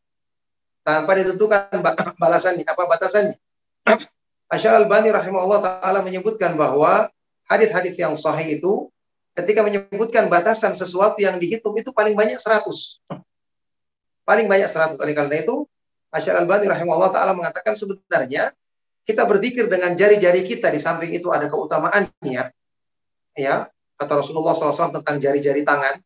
tanpa ditentukan balasannya apa batasannya? Asy'al Albani rahimahullah taala menyebutkan bahwa hadis-hadis yang sahih itu ketika menyebutkan batasan sesuatu yang dihitung itu paling banyak 100 paling banyak 100 oleh karena itu Asy'al Albani rahimahullah taala mengatakan sebenarnya kita berzikir dengan jari-jari kita di samping itu ada keutamaannya ya. Kata Rasulullah SAW tentang jari-jari tangan.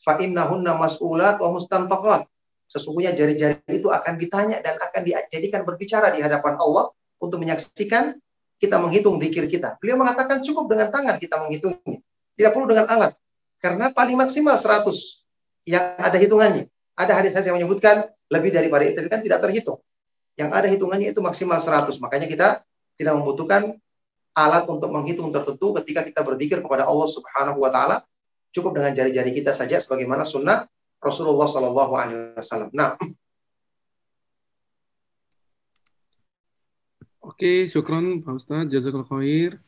Fa innahunna mas'ulat wa mustanfaqat. Sesungguhnya jari-jari itu akan ditanya dan akan dijadikan berbicara di hadapan Allah untuk menyaksikan kita menghitung zikir kita. Beliau mengatakan cukup dengan tangan kita menghitungnya. Tidak perlu dengan alat. Karena paling maksimal 100 yang ada hitungannya. Ada hadis-hadis yang menyebutkan lebih daripada itu kan tidak terhitung. Yang ada hitungannya itu maksimal 100. Makanya kita tidak membutuhkan alat untuk menghitung tertentu ketika kita berzikir kepada Allah Subhanahu wa taala cukup dengan jari-jari kita saja sebagaimana sunnah Rasulullah Shallallahu Alaihi Wasallam. Nah, Oke, syukron Pak Ustaz, jazakallah khair.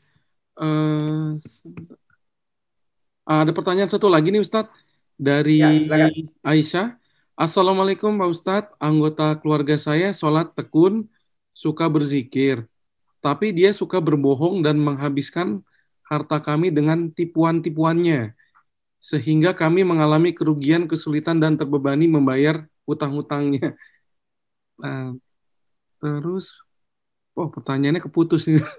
Uh, ada pertanyaan satu lagi nih Ustaz dari ya, Aisyah. Assalamualaikum Pak Ustadz, anggota keluarga saya sholat tekun, suka berzikir, tapi dia suka berbohong dan menghabiskan harta kami dengan tipuan-tipuannya sehingga kami mengalami kerugian, kesulitan, dan terbebani membayar utang-utangnya. Nah, terus, oh pertanyaannya keputus nih.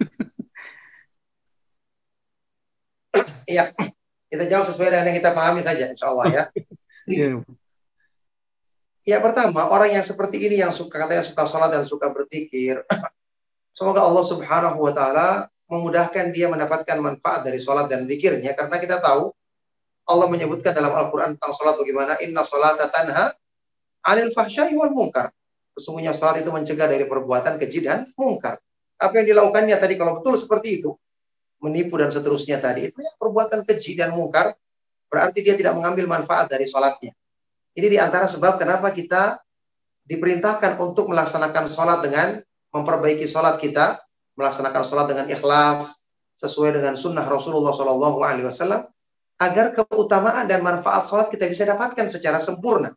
Iya, kita jawab sesuai dengan yang kita pahami saja, insya Allah ya. Iya. Ya pertama, orang yang seperti ini yang suka katanya suka sholat dan suka berpikir, semoga Allah Subhanahu Wa Taala memudahkan dia mendapatkan manfaat dari sholat dan zikirnya, karena kita tahu Allah menyebutkan dalam Al-Quran tentang sholat bagaimana inna sholat tanha anil fahsyai wal munkar. Sesungguhnya sholat itu mencegah dari perbuatan keji dan mungkar. Apa yang dilakukannya tadi kalau betul seperti itu, menipu dan seterusnya tadi, itu ya perbuatan keji dan mungkar, berarti dia tidak mengambil manfaat dari sholatnya. Ini di antara sebab kenapa kita diperintahkan untuk melaksanakan sholat dengan memperbaiki sholat kita, melaksanakan sholat dengan ikhlas, sesuai dengan sunnah Rasulullah Shallallahu agar keutamaan dan manfaat sholat kita bisa dapatkan secara sempurna.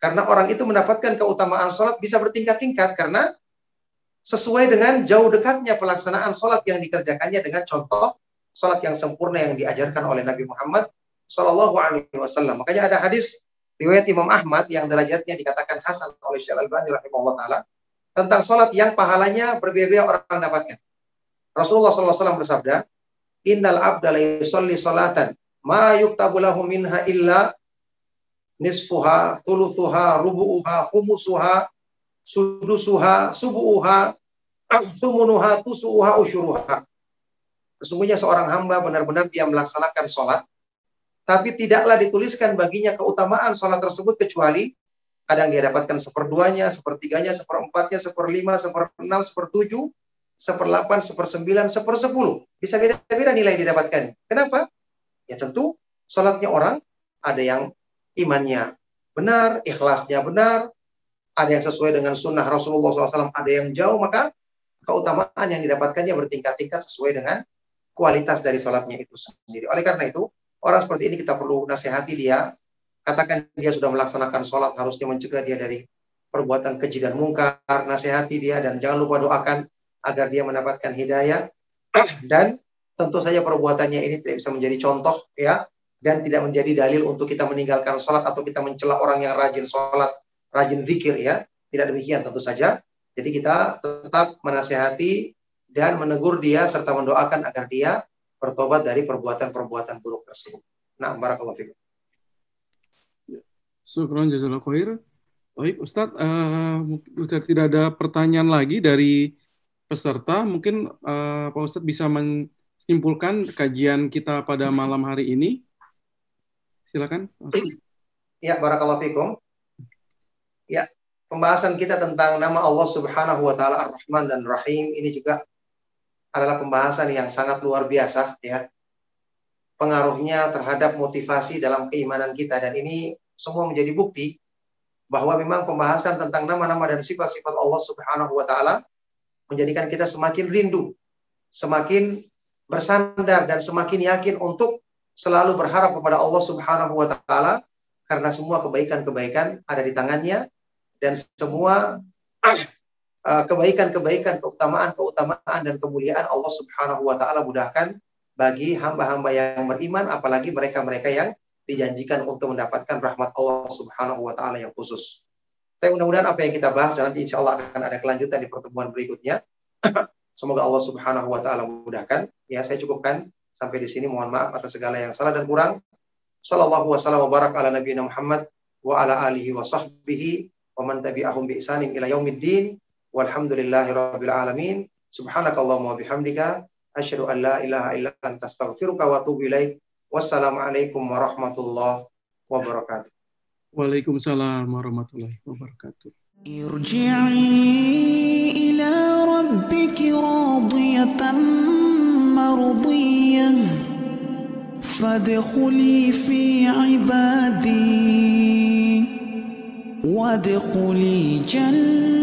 Karena orang itu mendapatkan keutamaan sholat bisa bertingkat-tingkat karena sesuai dengan jauh dekatnya pelaksanaan sholat yang dikerjakannya dengan contoh sholat yang sempurna yang diajarkan oleh Nabi Muhammad Shallallahu Alaihi Wasallam. Makanya ada hadis riwayat Imam Ahmad yang derajatnya dikatakan hasan oleh Syekh Al-Albani rahimahullah taala tentang salat yang pahalanya berbeda-beda orang dapatkan. Rasulullah SAW bersabda, Innal abda la yusalli salatan ma yuktabu lahu minha illa nisfuha, thuluthuha, rubu'uha, khumusuha, sudusuha, subu'uha, thumunuha, tusu'uha, usyuruha. Sesungguhnya seorang hamba benar-benar dia melaksanakan sholat tapi tidaklah dituliskan baginya keutamaan sholat tersebut kecuali kadang dia dapatkan seperduanya, sepertiganya, seperempatnya, seperlima, seperenam, sepertujuh, seperlapan, sepersembilan, sepersepuluh. Bisa beda-beda nilai didapatkan. Kenapa? Ya tentu sholatnya orang ada yang imannya benar, ikhlasnya benar, ada yang sesuai dengan sunnah Rasulullah SAW, ada yang jauh, maka keutamaan yang didapatkannya bertingkat-tingkat sesuai dengan kualitas dari sholatnya itu sendiri. Oleh karena itu, Orang seperti ini kita perlu nasihati dia. Katakan dia sudah melaksanakan sholat, harusnya mencegah dia dari perbuatan keji dan mungkar. Nasihati dia dan jangan lupa doakan agar dia mendapatkan hidayah. dan tentu saja perbuatannya ini tidak bisa menjadi contoh ya dan tidak menjadi dalil untuk kita meninggalkan sholat atau kita mencela orang yang rajin sholat, rajin zikir ya. Tidak demikian tentu saja. Jadi kita tetap menasehati dan menegur dia serta mendoakan agar dia bertobat dari perbuatan-perbuatan buruk tersebut. Nah, barakallahu fikum. Syukran jazakallahu khair. Baik, Ustadz, uh, sudah tidak ada pertanyaan lagi dari peserta. Mungkin uh, Pak Ustadz bisa menyimpulkan kajian kita pada malam hari ini. Silakan. Ya, barakallahu fikum. Ya, pembahasan kita tentang nama Allah Subhanahu wa taala Ar-Rahman dan Rahim ini juga adalah pembahasan yang sangat luar biasa ya. Pengaruhnya terhadap motivasi dalam keimanan kita dan ini semua menjadi bukti bahwa memang pembahasan tentang nama-nama dan sifat-sifat Allah Subhanahu wa taala menjadikan kita semakin rindu, semakin bersandar dan semakin yakin untuk selalu berharap kepada Allah Subhanahu wa taala karena semua kebaikan-kebaikan ada di tangannya dan semua Eh, kebaikan-kebaikan, keutamaan-keutamaan dan kemuliaan Allah Subhanahu wa taala mudahkan bagi hamba-hamba yang beriman apalagi mereka-mereka yang dijanjikan untuk mendapatkan rahmat Allah Subhanahu wa taala yang khusus. Tapi mudah-mudahan apa yang kita bahas nanti insya Allah akan ada kelanjutan di pertemuan berikutnya. Semoga Allah Subhanahu wa taala mudahkan. Ya, saya cukupkan sampai di sini. Mohon maaf atas segala yang salah dan kurang. Sallallahu wasallam wa barak ala nabiyina Muhammad wa ala alihi wa sahbihi wa man tabi'ahum bi isanin ila yaumiddin. Walhamdulillahi rabbil alamin. Subhanakallahumma wa bihamdika asyhadu an la ilaha illa anta astaghfiruka wa atubu ilaik. Wassalamualaikum warahmatullahi wabarakatuh. Waalaikumsalam warahmatullahi wabarakatuh. Irji'i ila rabbiki radiyatan mardiyah fadkhuli fi ibadi wadkhuli jannati